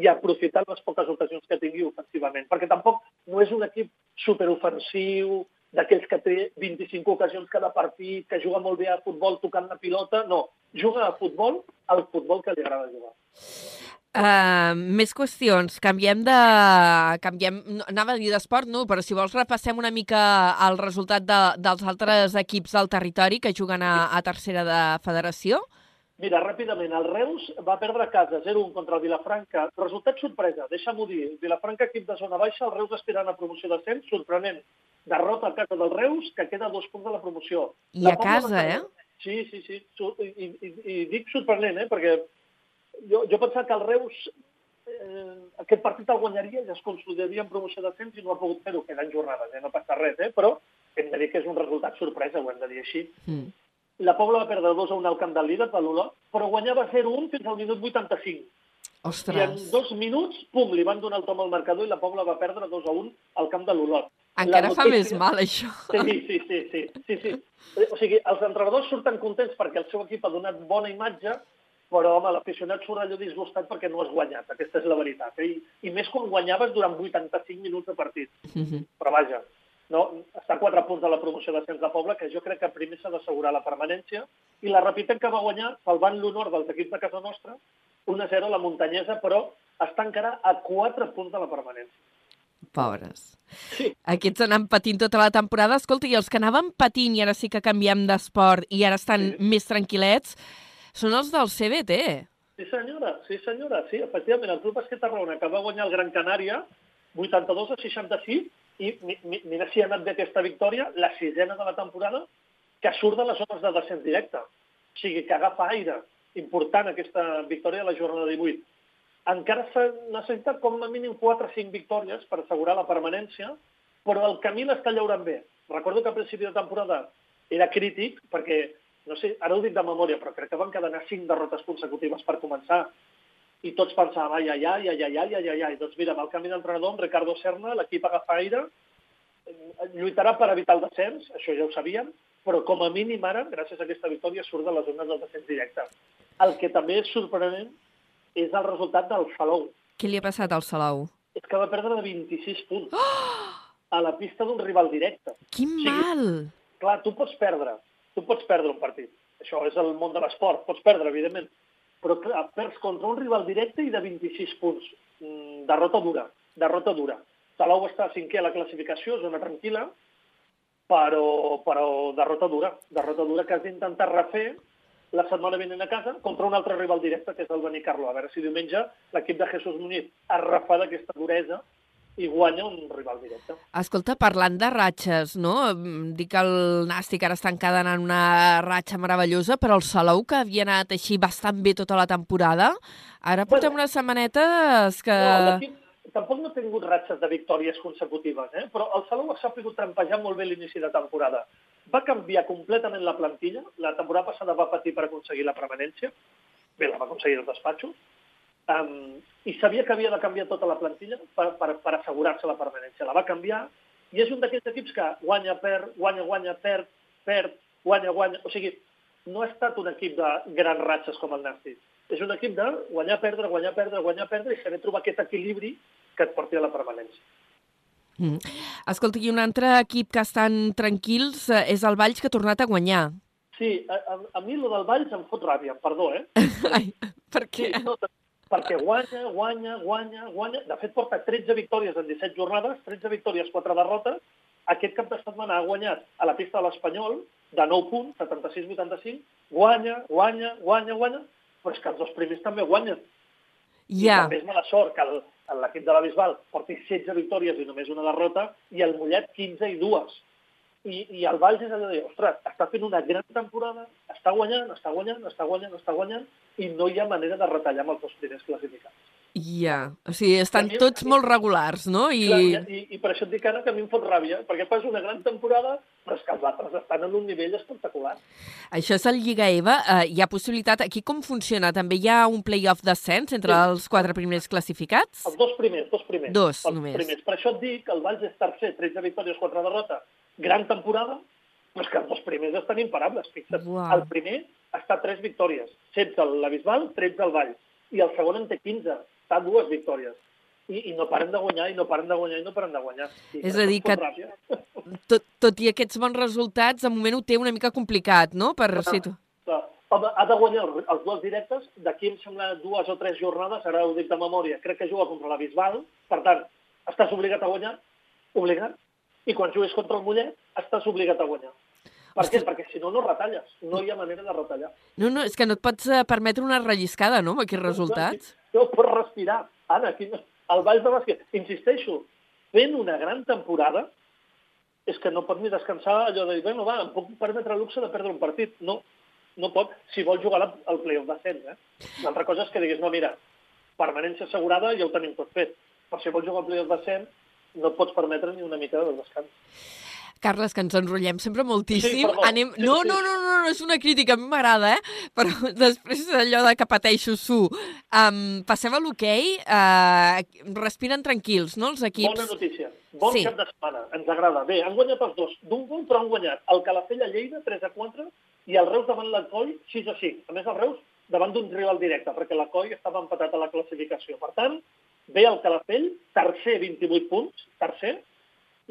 i aprofitar les poques ocasions que tingui ofensivament, perquè tampoc no és un equip superofensiu, d'aquells que té 25 ocasions cada partit, que juga molt bé a futbol tocant la pilota, no. Juga a futbol al futbol que li agrada jugar. Uh, més qüestions. Canviem de... Canviem... Anava a dir d'esport, no, però si vols repassem una mica el resultat de, dels altres equips del territori que juguen a, a tercera de federació. Mira, ràpidament, el Reus va perdre a casa 0-1 contra el Vilafranca. Resultat sorpresa, deixa'm-ho dir. Vilafranca, equip de zona baixa, el Reus aspirant a promoció d'ascens, sorprenent derrota a casa del Reus, que queda a dos punts de la promoció. I la a casa, eh? Sí, sí, sí. I, i, i dic sorprenent, eh? Perquè jo, jo pensava que el Reus eh, aquest partit el guanyaria i es consolidaria en promoció de temps i no ha pogut fer-ho, queden jornades, eh? no passa res, eh? però hem de dir que és un resultat sorpresa, ho hem de dir així. Mm. La Pobla va perdre 2 a 1 al camp del líder, de l'Olot, però guanyava 0-1 fins al minut 85. Ostres. I en dos minuts, pum, li van donar el tom al marcador i la Pobla va perdre 2 a 1 al camp de l'Olot. Encara notícia... fa més mal, això. Sí, sí, sí, sí, sí, sí. O sigui, els entrenadors surten contents perquè el seu equip ha donat bona imatge però home, l'aficionat surt allò disgustat perquè no has guanyat, aquesta és la veritat. Eh? I, I més quan guanyaves durant 85 minuts de partit. Mm -hmm. Però vaja, no? està a 4 punts de la promoció d'ascens de Poble, que jo crec que primer s'ha d'assegurar la permanència, i la Repitem que va guanyar, salvant l'honor dels equips de casa nostra, 1-0 a la muntanyesa, però està encara a 4 punts de la permanència. Pobres. Sí. Aquests anant patint tota la temporada. Escolta, i els que anaven patint i ara sí que canviem d'esport i ara estan Sí. més tranquil·lets són els del CBT. Sí, senyora, sí, senyora, sí, efectivament, el Club Basquet Tarragona, que va guanyar el Gran Canària, 82 a 66, i mi- mi- mira si ha anat bé aquesta victòria, la sisena de la temporada, que surt de les zones de descens directe. O sigui, que agafa aire. Important aquesta victòria de la jornada 18. Encara s'ha necessitat com a mínim 4 o 5 victòries per assegurar la permanència, però el camí l'està llaurant bé. Recordo que a principi de temporada era crític, perquè, no sé, ara ho dic de memòria, però crec que van quedar 5 derrotes consecutives per començar, i tots pensàvem, ai, ai, ai, ai, ai, ai, ai, ai, ai. Doncs mira, amb el canvi d'entrenador, amb Ricardo Serna, l'equip agafa aire, eh, lluitarà per evitar el descens, això ja ho sabíem, però com a mínim ara, gràcies a aquesta victòria, surt de les zones del descens directe. El que també és sorprenent és el resultat del Salou. Què li ha passat al Salou? És que va perdre de 26 punts a la pista d'un rival directe. Quin Sí. mal! Clar, tu pots perdre, tu pots perdre un partit. Això és el món de l'esport, pots perdre, evidentment. Però clar, perds contra un rival directe i de 26 punts. Mm, derrota dura, derrota dura. Salou està cinquè a la classificació, zona tranquil·la, però, però derrota dura, derrota dura que has d'intentar refer la setmana vinent a casa contra un altre rival directe, que és el Benicarlo. A veure si diumenge l'equip de Jesús Muñiz es refà d'aquesta duresa i guanya un rival directe. Escolta, parlant de ratxes, no? Mm, Dic que el Nàstic ara està encadenant una ratxa meravellosa, però el Salou, que havia anat així bastant bé tota la temporada, ara portem Bueno. unes setmanetes que... No, tampoc no ha tingut ratxes de victòries consecutives, eh? però el Salou ha sabut trampejar molt bé l'inici de temporada. Va canviar completament la plantilla. La temporada passada va patir per aconseguir la permanència. Bé, la va aconseguir els despatxos. Um, I sabia que havia de canviar tota la plantilla per, per, per assegurar-se la permanència. La va canviar i és un d'aquells equips que guanya, perd, guanya, guanya, perd, perd, guanya, guanya... O sigui, no ha estat un equip de grans ratxes com el Nàstic. És un equip de guanyar, perdre, guanyar, perdre, guanyar, perdre i saber trobar aquest equilibri que et porti a la permanència. Mm. Escolta, i un altre equip que estan tranquils eh, és el Valls, que ha tornat a guanyar. Sí, a, a, a mi lo del Valls em fot ràbia, perdó, eh? Ai, per què? Sí, no, perquè guanya, guanya, guanya, guanya. De fet, porta 13 victòries en 17 jornades, 13 victòries, 4 derrotes. Aquest cap de setmana ha guanyat a la pista de l'Espanyol de 9 punts, 76-85. Guanya, guanya, guanya, guanya. Però és que els dos primers també guanyen. I Ja, també és mala sort que l'equip de la Bisbal porti 16 victòries i només una derrota i el Mollet 15 i dues. I, I el Valls és allò de dir, ostres, està fent una gran temporada, està guanyant, està guanyant, està guanyant, està guanyant, i no hi ha manera de retallar amb els dos primers classificats. ja. O sigui, estan mi- tots mi- molt regulars, no? I... Clar, I, i, per això et dic ara que a mi em fot ràbia, perquè fas una gran temporada, però és que els altres estan en un nivell espectacular. Això és el Lliga EVA. Eh, hi ha possibilitat... Aquí com funciona? També hi ha un play-off descens entre Sí. els quatre primers classificats? Els dos primers, dos primers. Dos, els només. Primers. Per això et dic que el Valls és tercer, 13 victòries, 4 derrotes, gran temporada, però és que els dos primers estan imparables. Fixa't, Uau. el primer està a 3 victòries, 16 la Bisbal, 13 el Valls, i el segon en té 15, està a dues victòries. I, I no paren de guanyar, i no paren de guanyar, i no paren de guanyar. I És a dir que- ràbia. Tot, tot i aquests bons resultats, de moment ho té una mica complicat, no? Per Clar. situ... Clar. Home, ha de guanyar el- els duels directes, d'aquí em sembla dues o tres jornades, ara ho dic de memòria, crec que juga contra la Bisbal, per tant, estàs obligat a guanyar, obligat, i quan jugues contra el Mollet, estàs obligat a guanyar. Per què? Perquè si no, no retalles. No hi ha manera de retallar. No, no, és que no et pots eh, permetre una relliscada, no?, amb aquests resultats. No pots respirar. Anna, aquí no... el Valls de Bàsquet, insisteixo, fent una gran temporada, és que no pot ni descansar allò de dir, bueno, va, em puc permetre el luxe de perdre un partit. No, no pot, si vol jugar el playoff descens. Eh? L'altra cosa és que diguis, no, mira, permanència assegurada ja ho tenim tot fet. Però si vols jugar al playoff descens, no et pots permetre ni una mica de descans. Carles, que ens enrotllem sempre moltíssim. Sí, perdó. Anem... Sí, No, sí. no, no, no, no, és una crítica, a mi m'agrada, eh? Però després allò de que pateixo su. Um, passem a l'hoquei. Uh, respiren tranquils, no, els equips? Bona notícia. Bon Sí. sí. cap de setmana. Ens agrada. Bé, han guanyat els dos. D'un gol, però han guanyat el Calafell a Lleida, 3 a 4, i el Reus davant l'Alcoi, 6 a 5. A més, el Reus davant d'un rival directe, perquè la COI estava empatat a la classificació. Per tant, ve el Calafell, tercer, 28 punts, tercer,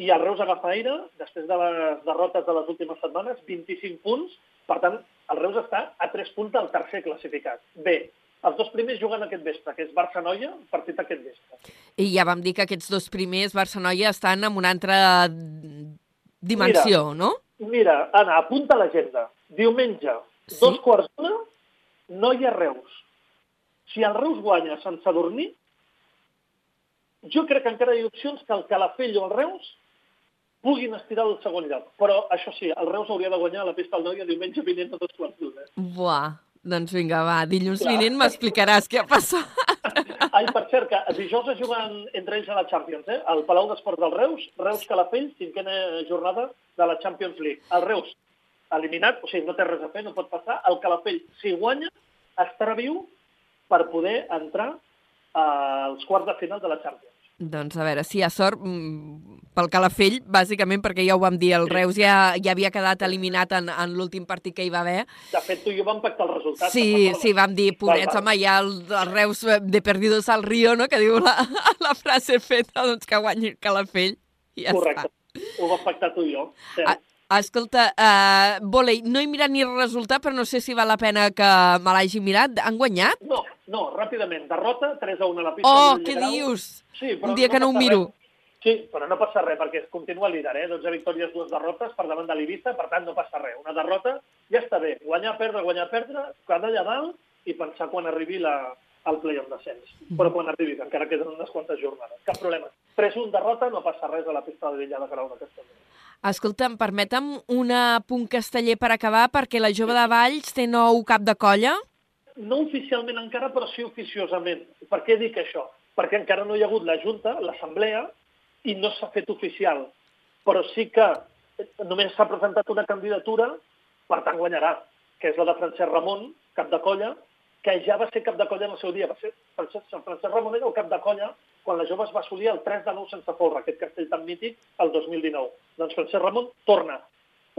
i el Reus agafa aire, després de les derrotes de les últimes setmanes, 25 punts, per tant, el Reus està a 3 punts del tercer classificat. Bé, els dos primers juguen aquest vespre, que és Barça-Noia, partit aquest vespre. I ja vam dir que aquests dos primers, Barça-Noia, estan en una altra dimensió, Mira, no? Mira, Anna, apunta a l'agenda. Diumenge, Sí? dos quarts d'una, Noia-Reus. Si el Reus guanya sense dormir, jo crec que encara hi ha opcions que el Calafell o el Reus puguin estirar el segon lloc. Però, això sí, el Reus hauria de guanyar a la pista del Noia diumenge vinent a dos quarts d'una. Buah, doncs vinga, va, dilluns Clar. vinent m'explicaràs què ha passat. Ai, per cert, que dijous es juguen entre ells a la Champions, eh? Al Palau d'Esports del Reus, Reus-Calafell, cinquena jornada de la Champions League. El Reus, eliminat, o sigui, no té res a fer, no pot passar. El Calafell, si guanya, estarà viu per poder entrar als quarts de final de la Champions. Doncs a veure, si hi ha sort mm, pel Calafell, bàsicament perquè ja ho vam dir, el Sí. Reus ja, ja havia quedat eliminat en, en l'últim partit que hi va haver. De fet, tu i jo vam pactar el resultat. Sí, sí, vam dir, ponets, home, ja el, el Reus eh, de perdidos al río, no?, que diu la, la frase feta, doncs que guanyi el Calafell. I ja Correcte. Ho vam pactar tu i jo. Cert. Ah, Escolta, uh, volei, no he mirat ni el resultat, però no sé si val la pena que me l'hagi mirat. Han guanyat? No, no, ràpidament. Derrota, 3 a 1 a la pista. Oh, què Grau. dius? Sí, però Un dia que no ho miro. res. Sí, però no passa res, perquè es continua líder, eh? 12 victòries, dues derrotes per davant de l'Ibiza, per tant no passa res. Una derrota ja està bé. Guanyar, perdre, guanyar, perdre, quedar allà dalt i pensar quan arribi la, el play-off descens. Però quan arribi, encara queden unes quantes jornades. Cap problema. 3-1 derrota, no passa res a la pista de Villa de Grau d'aquesta manera. Escolta, em permetem un punt casteller per acabar, perquè la jove de Valls té nou cap de colla. No oficialment encara, però sí oficiosament. Per què dic això? Perquè encara no hi ha hagut la Junta, l'Assemblea, i no s'ha fet oficial. Però sí que només s'ha presentat una candidatura, per tant guanyarà, que és la de Francesc Ramon, cap de colla, que ja va ser cap de colla en el seu dia. Va ser Francesc, Francesc Ramon era el cap de colla quan la jove es va assolir el 3 de 9 sense folre, aquest castell tan mític, el 2019. Doncs Francesc Ramon torna.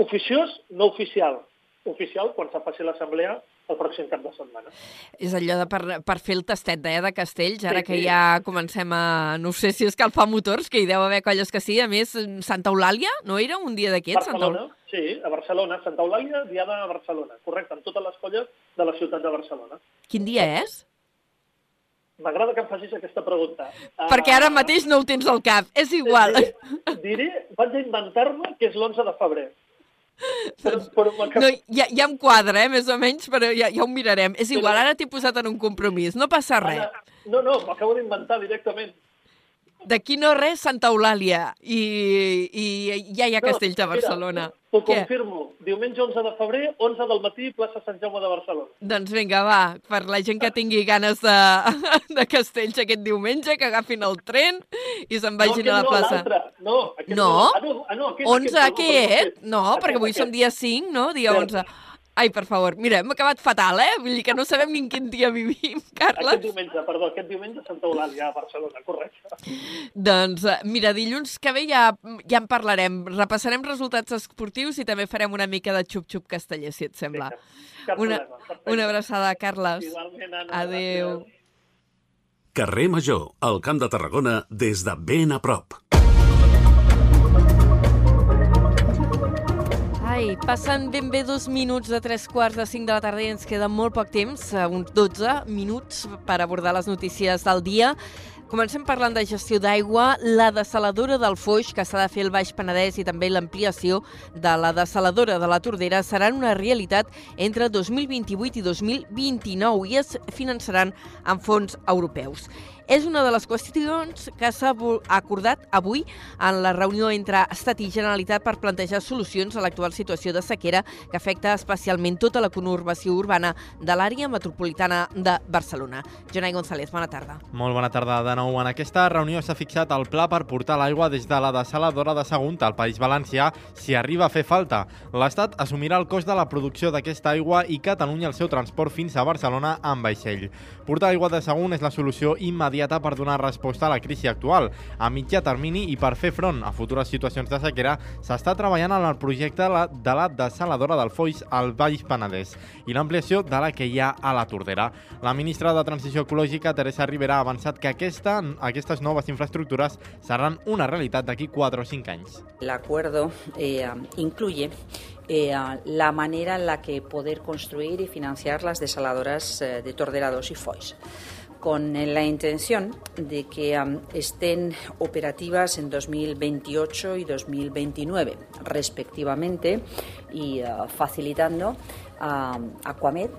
Oficiós, no oficial. Oficial quan se faci l'assemblea el pròxim cap de setmana. És allò de per, per fer el tastet eh, de castells, ara Sí, que sí. ja comencem a... No sé si escalfar motors, que hi deu haver colles que sí. A més, Santa Eulàlia, no era un dia d'aquests? Santa sí, a Barcelona. Santa Eulàlia, diada a Barcelona. Correcte, amb totes les colles de la ciutat de Barcelona. Quin dia és? M'agrada que em facis aquesta pregunta. Perquè ara mateix no ho tens al cap. És igual. Diré, diré vaig a inventar-me que és l'11 de febrer. M'acab- No, ja, ja em quadra, eh, més o menys, però ja, ja ho mirarem. És igual, ara t'he posat en un compromís. No passa res. Ara- No, no, m'acabo d'inventar directament. D'aquí no res, Santa Eulàlia. I, I ja hi ha castells a Barcelona. T'ho Què? confirmo. Diumenge 11 de febrer, 11 del matí, plaça Sant Jaume de Barcelona. Doncs vinga, va, per la gent que tingui ganes de, de castells aquest diumenge, que agafin el tren i se'n vagin no, a la plaça. No, no, aquest No? Ah, no, ah, no aquest, 11 aquest, aquest. No, Aquest, perquè avui som aquest. dia 5, no? Dia Cert. 11. Ai, per favor, mira, hem acabat fatal, eh? Vull dir que no sabem ni en quin dia vivim, Aquest Carles. diumenge, perdó, aquest diumenge a Santa Eulàlia, a Barcelona, correcte. Doncs, eh, mira, dilluns que ve ja, ja en parlarem. Repassarem resultats esportius i també farem una mica de xup-xup casteller, si et sembla. Una, problema. una abraçada, Carles. Igualment, Anna, Adéu. gràcies. Carrer Major, al Camp de Tarragona, des de ben a prop. Ai, passen ben bé dos minuts de tres quarts de cinc de la tarda i ens queda molt poc temps, eh, uns 12 minuts per abordar les notícies del dia. Comencem parlant de gestió d'aigua. La desaladora del Foix, que s'ha de fer al Baix Penedès, i també l'ampliació de la desaladora de la Tordera seran una realitat entre 2028 i 2029 i es finançaran amb fons europeus. És una de les qüestions que s'ha acordat avui en la reunió entre Estat i Generalitat per plantejar solucions a l'actual situació de sequera que afecta especialment tota la conurbació urbana de l'àrea metropolitana de Barcelona. Jonai González, bona tarda. Molt bona tarda de nou. En aquesta reunió s'ha fixat el pla per portar l'aigua des de la desaladora de Sagunt al País Valencià si arriba a fer falta. L'Estat assumirà el cost de la producció d'aquesta aigua i Catalunya el seu transport fins a Barcelona amb vaixell. Portar aigua de Sagunt és la solució immediata per donar resposta a la crisi actual. A mitjà termini i per fer front a futures situacions de sequera, s'està treballant en el projecte de la desaladora del Foix al Baix Penedès i l'ampliació de la que hi ha a la Tordera. La ministra de Transició Ecològica, Teresa Rivera, ha avançat que aquesta, aquestes noves infraestructures seran una realitat d'aquí 4 o 5 anys. L'acuerdo eh, incluye eh, la manera en la que poder construir y financiar las desaladoras eh, de Tordera 2 y Foix con la intención de que um, estén operativas en 2028 y 2029, respectivamente, y uh, facilitando uh, Aquamed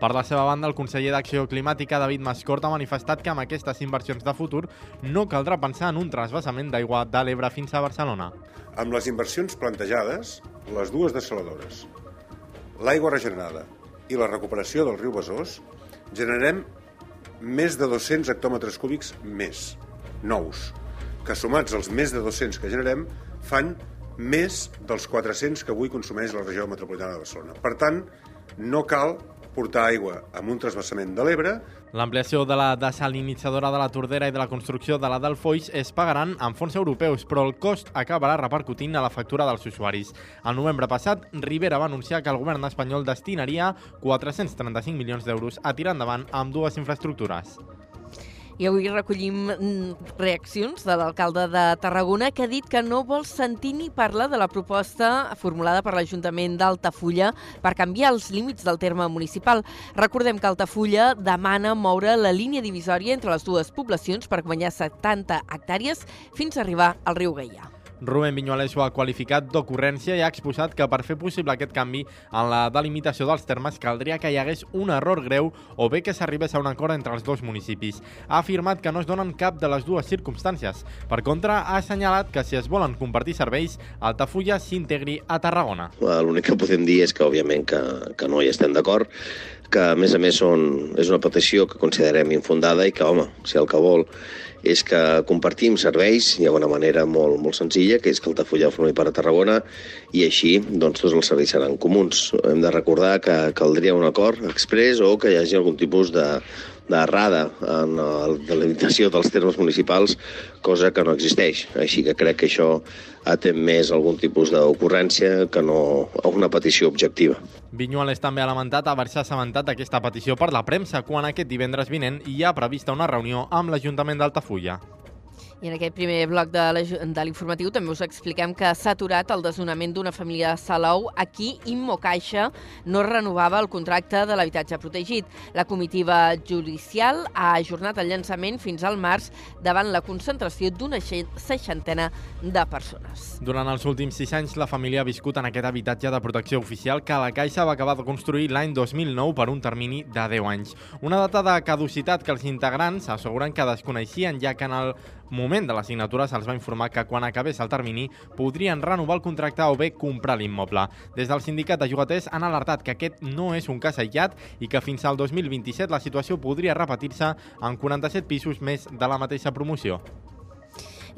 per la seva banda, el conseller d'Acció Climàtica, David Mascort, ha manifestat que amb aquestes inversions de futur no caldrà pensar en un trasbassament d'aigua de l'Ebre fins a Barcelona. Amb les inversions plantejades, les dues desaladores, l'aigua regenerada i la recuperació del riu Besòs, generarem més de 200 hectòmetres cúbics més, nous, que sumats als més de 200 que generem, fan més dels 400 que avui consumeix la regió metropolitana de Barcelona. Per tant, no cal portar aigua amb un trasbassament de l'Ebre. L'ampliació de la desalinitzadora de la Tordera i de la construcció de la del Foix es pagaran amb fons europeus, però el cost acabarà repercutint a la factura dels usuaris. El novembre passat, Rivera va anunciar que el govern espanyol destinaria 435 milions d'euros a tirar endavant amb dues infraestructures. I avui recollim mm, reaccions de l'alcalde de Tarragona que ha dit que no vol sentir ni parlar de la proposta formulada per l'Ajuntament d'Altafulla per canviar els límits del terme municipal. Recordem que Altafulla demana moure la línia divisòria entre les dues poblacions per guanyar 70 hectàrees fins a arribar al riu Gaià. Rubén Viñuales ho ha qualificat d'ocurrència i ha exposat que per fer possible aquest canvi en la delimitació dels termes caldria que hi hagués un error greu o bé que s'arribés a un acord entre els dos municipis. Ha afirmat que no es donen cap de les dues circumstàncies. Per contra, ha assenyalat que si es volen compartir serveis, Altafulla s'integri a Tarragona. L'únic que podem dir és que, òbviament, que, que no hi estem d'acord, que a més a més són, és una petició que considerem infundada i que, home, si el que vol és que compartim serveis, hi ha una manera molt, molt senzilla, que és que Altafulla formi part de Tarragona i així doncs, tots els serveis seran comuns. Hem de recordar que caldria un acord express o que hi hagi algun tipus de, d'errada en la delimitació dels termes municipals, cosa que no existeix. Així que crec que això atén més algun tipus d'ocurrència que no una petició objectiva. Vinyuales també ha lamentat haver-se assabentat d'aquesta petició per la premsa quan aquest divendres vinent hi ha prevista una reunió amb l'Ajuntament d'Altafulla. I en aquest primer bloc de l'informatiu també us expliquem que s'ha aturat el desnonament d'una família de Salou. Aquí, Immo Caixa no renovava el contracte de l'habitatge protegit. La comitiva judicial ha ajornat el llançament fins al març davant la concentració d'una seixantena de persones. Durant els últims sis anys, la família ha viscut en aquest habitatge de protecció oficial que la Caixa va acabar de construir l'any 2009 per un termini de 10 anys. Una data de caducitat que els integrants asseguren que desconeixien, ja que en el moment de la signatura se'ls va informar que quan acabés el termini podrien renovar el contracte o bé comprar l'immoble. Des del sindicat de jugaters han alertat que aquest no és un cas aïllat i que fins al 2027 la situació podria repetir-se en 47 pisos més de la mateixa promoció.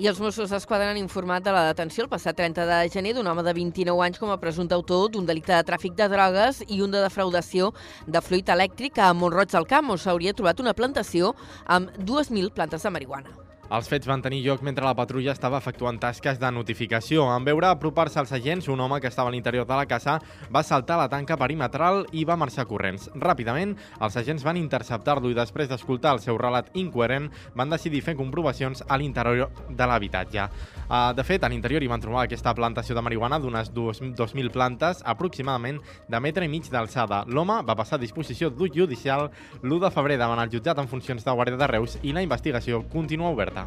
I els Mossos d'Esquadra han informat de la detenció el passat 30 de gener d'un home de 29 anys com a presumpte autor d'un delicte de tràfic de drogues i un de defraudació de fluid elèctric a Montroig del Camp, on s'hauria trobat una plantació amb 2.000 plantes de marihuana. Els fets van tenir lloc mentre la patrulla estava efectuant tasques de notificació. En veure apropar-se als agents, un home que estava a l'interior de la casa va saltar la tanca perimetral i va marxar corrents. Ràpidament, els agents van interceptar-lo i després d'escoltar el seu relat incoherent van decidir fer comprovacions a l'interior de l'habitatge. Uh, de fet, a l'interior hi van trobar aquesta plantació de marihuana d'unes 2.000 plantes, aproximadament de metre i mig d'alçada. L'home va passar a disposició judicial l'1 de febrer davant el jutjat en funcions de Guàrdia de Reus i la investigació continua oberta.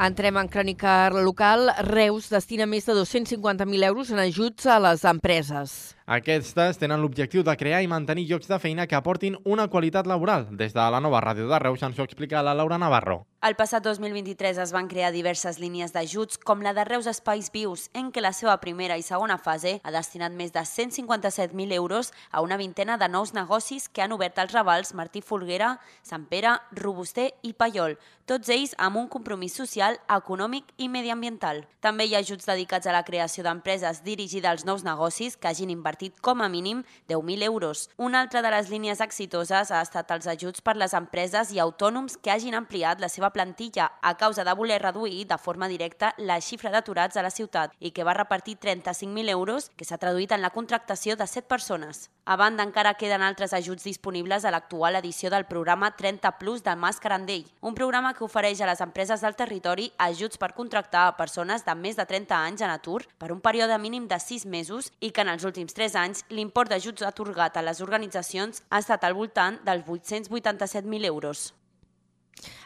Entrem en crònica local. Reus destina més de 250.000 euros en ajuts a les empreses. Aquestes tenen l'objectiu de crear i mantenir llocs de feina que aportin una qualitat laboral. Des de la nova ràdio de Reus ens ho explica la Laura Navarro. El passat 2023 es van crear diverses línies d'ajuts, com la de Reus Espais Vius, en què la seva primera i segona fase ha destinat més de 157.000 euros a una vintena de nous negocis que han obert els ravals Martí Folguera, Sant Pere, Robuster i Paiol, tots ells amb un compromís social, econòmic i mediambiental. També hi ha ajuts dedicats a la creació d'empreses dirigides als nous negocis que hagin invertit com a mínim 10.000 euros. Una altra de les línies exitoses ha estat els ajuts per les empreses i autònoms que hagin ampliat la seva plantilla a causa de voler reduir de forma directa la xifra d'aturats a la ciutat i que va repartir 35.000 euros que s'ha traduït en la contractació de 7 persones. A banda, encara queden altres ajuts disponibles a l'actual edició del programa 30 Plus del Mas Carandell, un programa que ofereix a les empreses del territori ajuts per contractar a persones de més de 30 anys en atur per un període mínim de 6 mesos i que en els últims 3 anys l'import d'ajuts atorgat a les organitzacions ha estat al voltant dels 887.000 euros.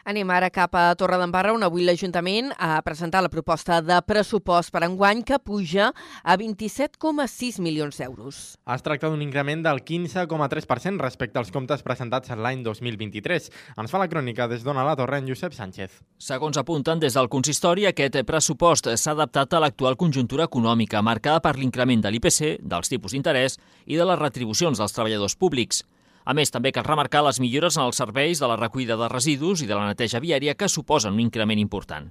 Anem ara cap a Torredembarra, on avui l'Ajuntament ha presentat la proposta de pressupost per enguany que puja a 27,6 milions d'euros. Es tracta d'un increment del 15,3% respecte als comptes presentats l'any 2023. Ens fa la crònica des d'Ona la Torre en Josep Sánchez. Segons apunten des del consistori, aquest pressupost s'ha adaptat a l'actual conjuntura econòmica marcada per l'increment de l'IPC, dels tipus d'interès i de les retribucions dels treballadors públics. A més, també cal remarcar les millores en els serveis de la recollida de residus i de la neteja viària que suposen un increment important.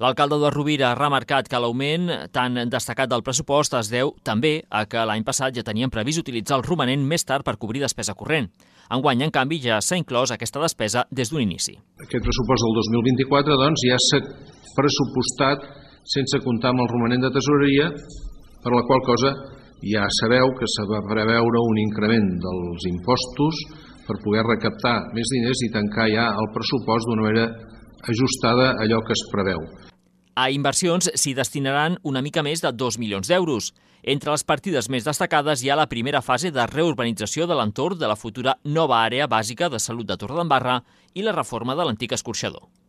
L'alcalde de Rovira ha remarcat que l'augment tan destacat del pressupost es deu també a que l'any passat ja tenien previst utilitzar el romanent més tard per cobrir despesa corrent. Enguany, en canvi, ja s'ha inclòs aquesta despesa des d'un inici. Aquest pressupost del 2024 doncs, ja s'ha pressupostat sense comptar amb el romanent de tesoreria, per la qual cosa ja sabeu que se va preveure un increment dels impostos per poder recaptar més diners i tancar ja el pressupost d'una manera ajustada a allò que es preveu. A inversions s'hi destinaran una mica més de 2 milions d'euros. Entre les partides més destacades hi ha la primera fase de reurbanització de l'entorn de la futura nova àrea bàsica de salut de Torredembarra i la reforma de l'antic escorxador.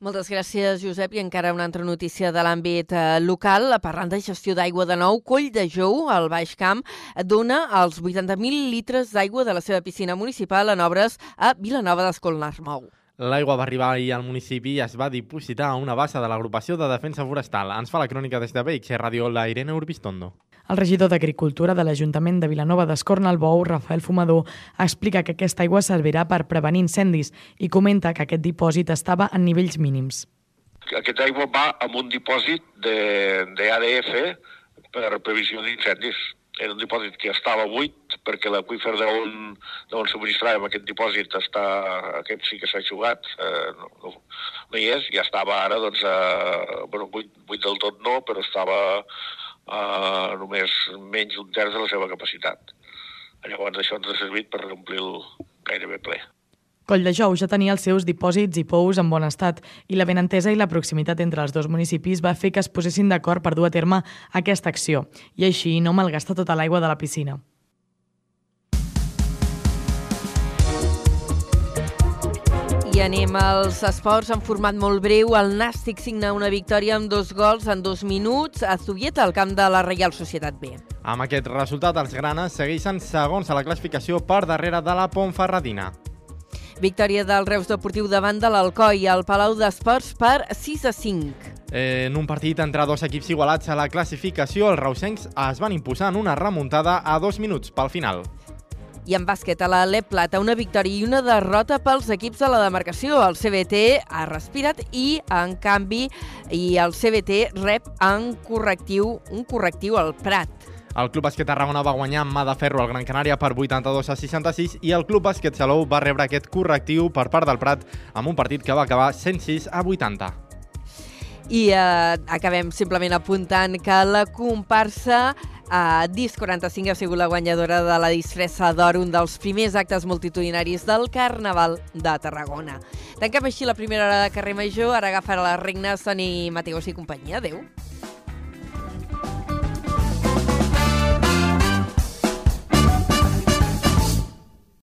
Moltes gràcies, Josep. I encara una altra notícia de l'àmbit eh, local. Parlant de gestió d'aigua de nou, Coll de Jou, al Baix Camp, dona els 80.000 litres d'aigua de la seva piscina municipal en obres a Vilanova d'Escolnar-Mou. L'aigua va arribar ahir al municipi i es va dipositar a una bassa de l'agrupació de defensa forestal. Ens fa la crònica des de BX Ràdio la Irene Urbistondo. El regidor d'Agricultura de l'Ajuntament de Vilanova d'Escornalbou, Rafael Fumador, explica que aquesta aigua servirà per prevenir incendis i comenta que aquest dipòsit estava en nivells mínims. Aquesta aigua va amb un dipòsit d'ADF per previsió d'incendis. Era un dipòsit que estava buit perquè l'aqüífer d'on subministràvem aquest dipòsit està, aquest sí que s'ha jugat, eh, no, no, no hi és, ja estava ara, doncs, eh, bueno, buit, buit del tot no, però estava eh, només menys d'un terç de la seva capacitat. Llavors això ens ha servit per omplir-lo gairebé ple. Colldejou ja tenia els seus dipòsits i pous en bon estat i la benentesa i la proximitat entre els dos municipis va fer que es posessin d'acord per dur a terme aquesta acció i així no malgastar tota l'aigua de la piscina. I anem als esports en format molt breu. El Nàstic signa una victòria amb dos gols en dos minuts a Zubieta, al camp de la Reial Societat B. Amb aquest resultat, els granes segueixen segons a la classificació per darrere de la Pontferradina. Victòria del Reus Deportiu davant de l'Alcoi al Palau d'Esports per 6 a 5. En un partit entre dos equips igualats a la classificació, els reusencs es van imposar en una remuntada a dos minuts pel final. I en bàsquet a la LEP Plata, una victòria i una derrota pels equips de la demarcació. El CBT ha respirat i, en canvi, i el CBT rep en correctiu, un correctiu al Prat. El Club Bàsquet Tarragona va guanyar amb mà de ferro al Gran Canària per 82 a 66 i el Club Bàsquet Salou va rebre aquest correctiu per part del Prat amb un partit que va acabar 106 a 80. I eh, acabem simplement apuntant que la comparsa a Dis 45 ha sigut la guanyadora de la disfressa d'or, un dels primers actes multitudinaris del Carnaval de Tarragona. Tanquem així la primera hora de carrer Major, ara agafarà les regnes Toni Mateus i companyia. Adéu.